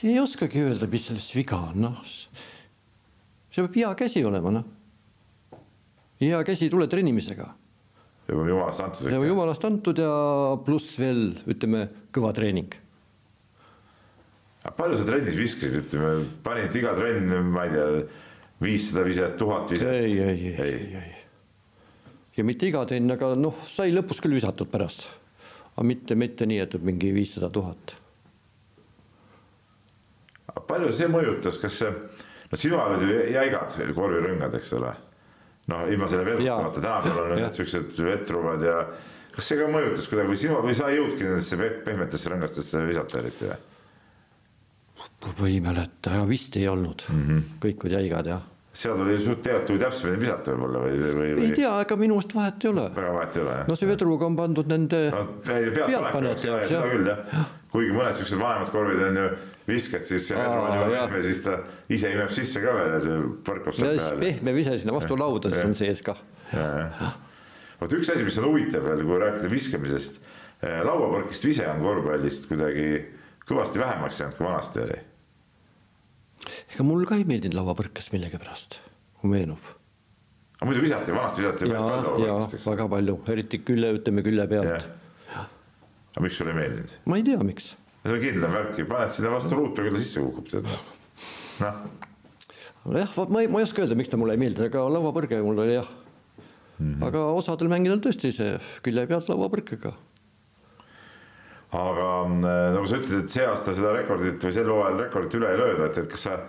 ei oskagi öelda, mis selles viga on, noh. see peab hea käsi olema, noh hea käsi tule trennimisega. ja jumalast antud. ja jumalast antud ja pluss veel ütleme kõva treening. palju sa trennis viskasid, ütleme, panid iga trenn, ma ei tea, viissada viset, tuhat viset? ei, ei, ei, ei, ei. Ja mitte iga trenn, aga noh, sai lõpus küll visatud pärast. aga mitte, mitte nii, et mingi viissada tuhat. palju see mõjutas, kas see, no sinu ajal olid ju jäigad korvirõngad, eks ole noh, ilma selle vedruta, vaata tänapäeval on need siuksed vedruvad ja kas see ka mõjutas kuidagi või sinu või sa ei jõudnudki nendesse pehmetesse rõngastesse visata eriti või? ma ei mäleta, vist ei olnud mm, -hmm. kõik olid jäigad jah. Seal oli teatud täpsemini visata võib-olla või, või, või...? ei tea, ega minu arust vahet ei ole. väga vahet ei ole jah? no see vedruga on pandud nende no,. pealt paned, seda küll jah, kuigi mõned siuksed vanemad korvid on ju viskad, siis see vedru on juba pehme, siis ta ise imeb sisse ka veel ja see põrkab sealt peale. pehme vise sinna vastu lauda, siis on sees kah. vot üks asi, mis on huvitav veel, kui rääkida viskamisest, eh, lauapõrkist vise on korvpallist kuidagi kõvasti vähemaks jäänud, kui vanasti oli. Ega mul ka ei meeldinud lauapõrkes millegipärast, kui meenub aga muidu visati, vanasti visati päris palju lauapõrkest. väga palju, eriti külje, ütleme külje pealt. aga miks sulle ei meeldinud? ma ei tea, miks see on kindlam värk, paned sinna vastu ruutu, küll ta sisse kukub, tead noh. jah, ma ei, ma ei oska öelda, miks ta mulle ei meeldi, aga lauapõrge mul oli jah mm. -hmm. aga osadel mängijal tõesti see külje pealt lauapõrkega. Aga äh, nagu sa ütlesid, et see aasta seda rekordit või sel hooajal rekordit üle ei lööda, et, et kas sa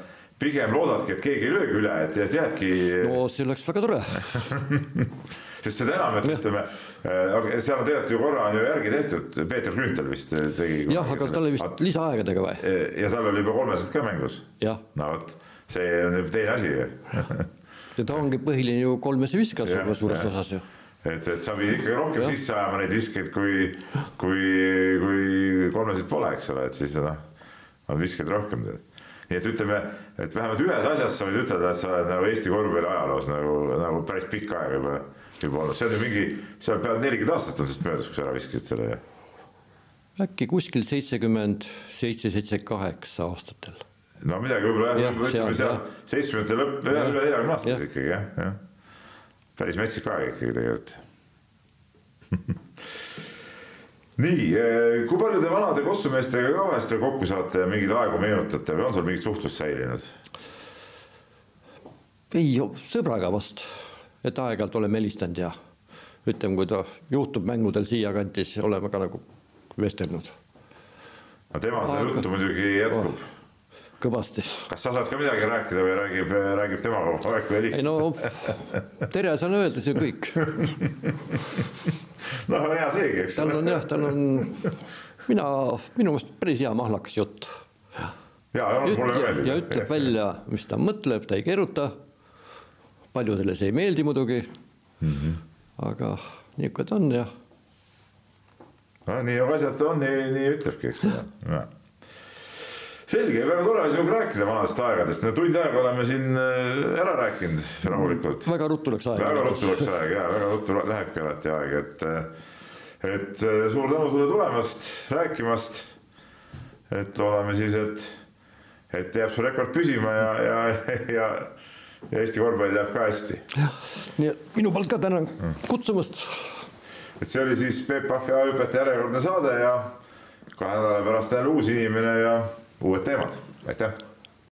pigem loodadki, et keegi ei löögi üle, et, jäädki. no see oleks väga tore sest seda enam, et ütleme, äh, seal on tegelikult ju korra on ju järgi tehtud, Peeter Grünthal vist tegi. jah, aga tal oli vist lisaaegadega või? ja tal oli juba kolmesed ka mängus. no vot, see on juba teine asi ju ja ta ongi põhiline ju kolmese viskaja suures osas ju et, et sa pidid ikkagi rohkem sisse ajama neid viskeid, kui, kui, kui kolmesid pole, eks ole, et siis noh, on viskeid rohkem. nii et ütleme, et vähemalt ühes asjas sa võid ütelda, et sa oled nagu Eesti korvpalli ajaloos nagu, nagu päris pikka aega juba juba olnud, see on ju mingi, seal peaaegu nelikümmend aastat on sellest möödas, kui sa ära viskasid selle äkki kuskil seitsekümmend seitse, seitsekümmend kaheksa aastatel. no midagi võib-olla jah, ütleme seal seitsmekümnendate lõpp, üle neljakümne aastas ikkagi jah, jah. Päris metsik aeg ikkagi tegelikult nii, eh, kui palju te vanade kossumeestega ka vahest kokku saate ja mingeid aegu meenutate või on sul mingit suhtlust säilinud? ei, sõbraga vast et aeg-ajalt oleme helistanud ja ütleme, kui ta juhtub mängudel siiakanti, siis oleme ka nagu vestelnud. no tema seda juttu muidugi jätkub oh, kõvasti. kas sa saad ka midagi rääkida või räägib, räägib tema aeg või helistab? ei no tere saan öelda, see on kõik noh, hea seegi, eks. tal on jah, tal on, mina, minu meelest päris hea mahlakas jutt. ja, ja mulle meeldib. ja ütleb välja, mis ta mõtleb, ta ei keeruta paljudele see ei meeldi muidugi mm. -hmm. aga niisugune ta on ja. no nii asjad on, nii, nii ütlebki, eks ole selge, väga tore on sinuga rääkida vanadest aegadest, no tund aega oleme siin äh, ära rääkinud rahulikult. väga ruttu läks aeg. väga ruttu läks aeg ja väga ruttu lähebki alati aeg, et, et äh, suur tänu sulle tulemast, rääkimast. et loodame siis, et, et jääb su rekord püsima ja, ja, ja, ja Eesti korvpall jääb ka hästi. jah, nii et minu poolt ka tänan kutsumast. et see oli siis Peep Pahvi ajuõpetaja järjekordne saade ja kahe nädala pärast jälle uus inimene ja uued teemad, aitäh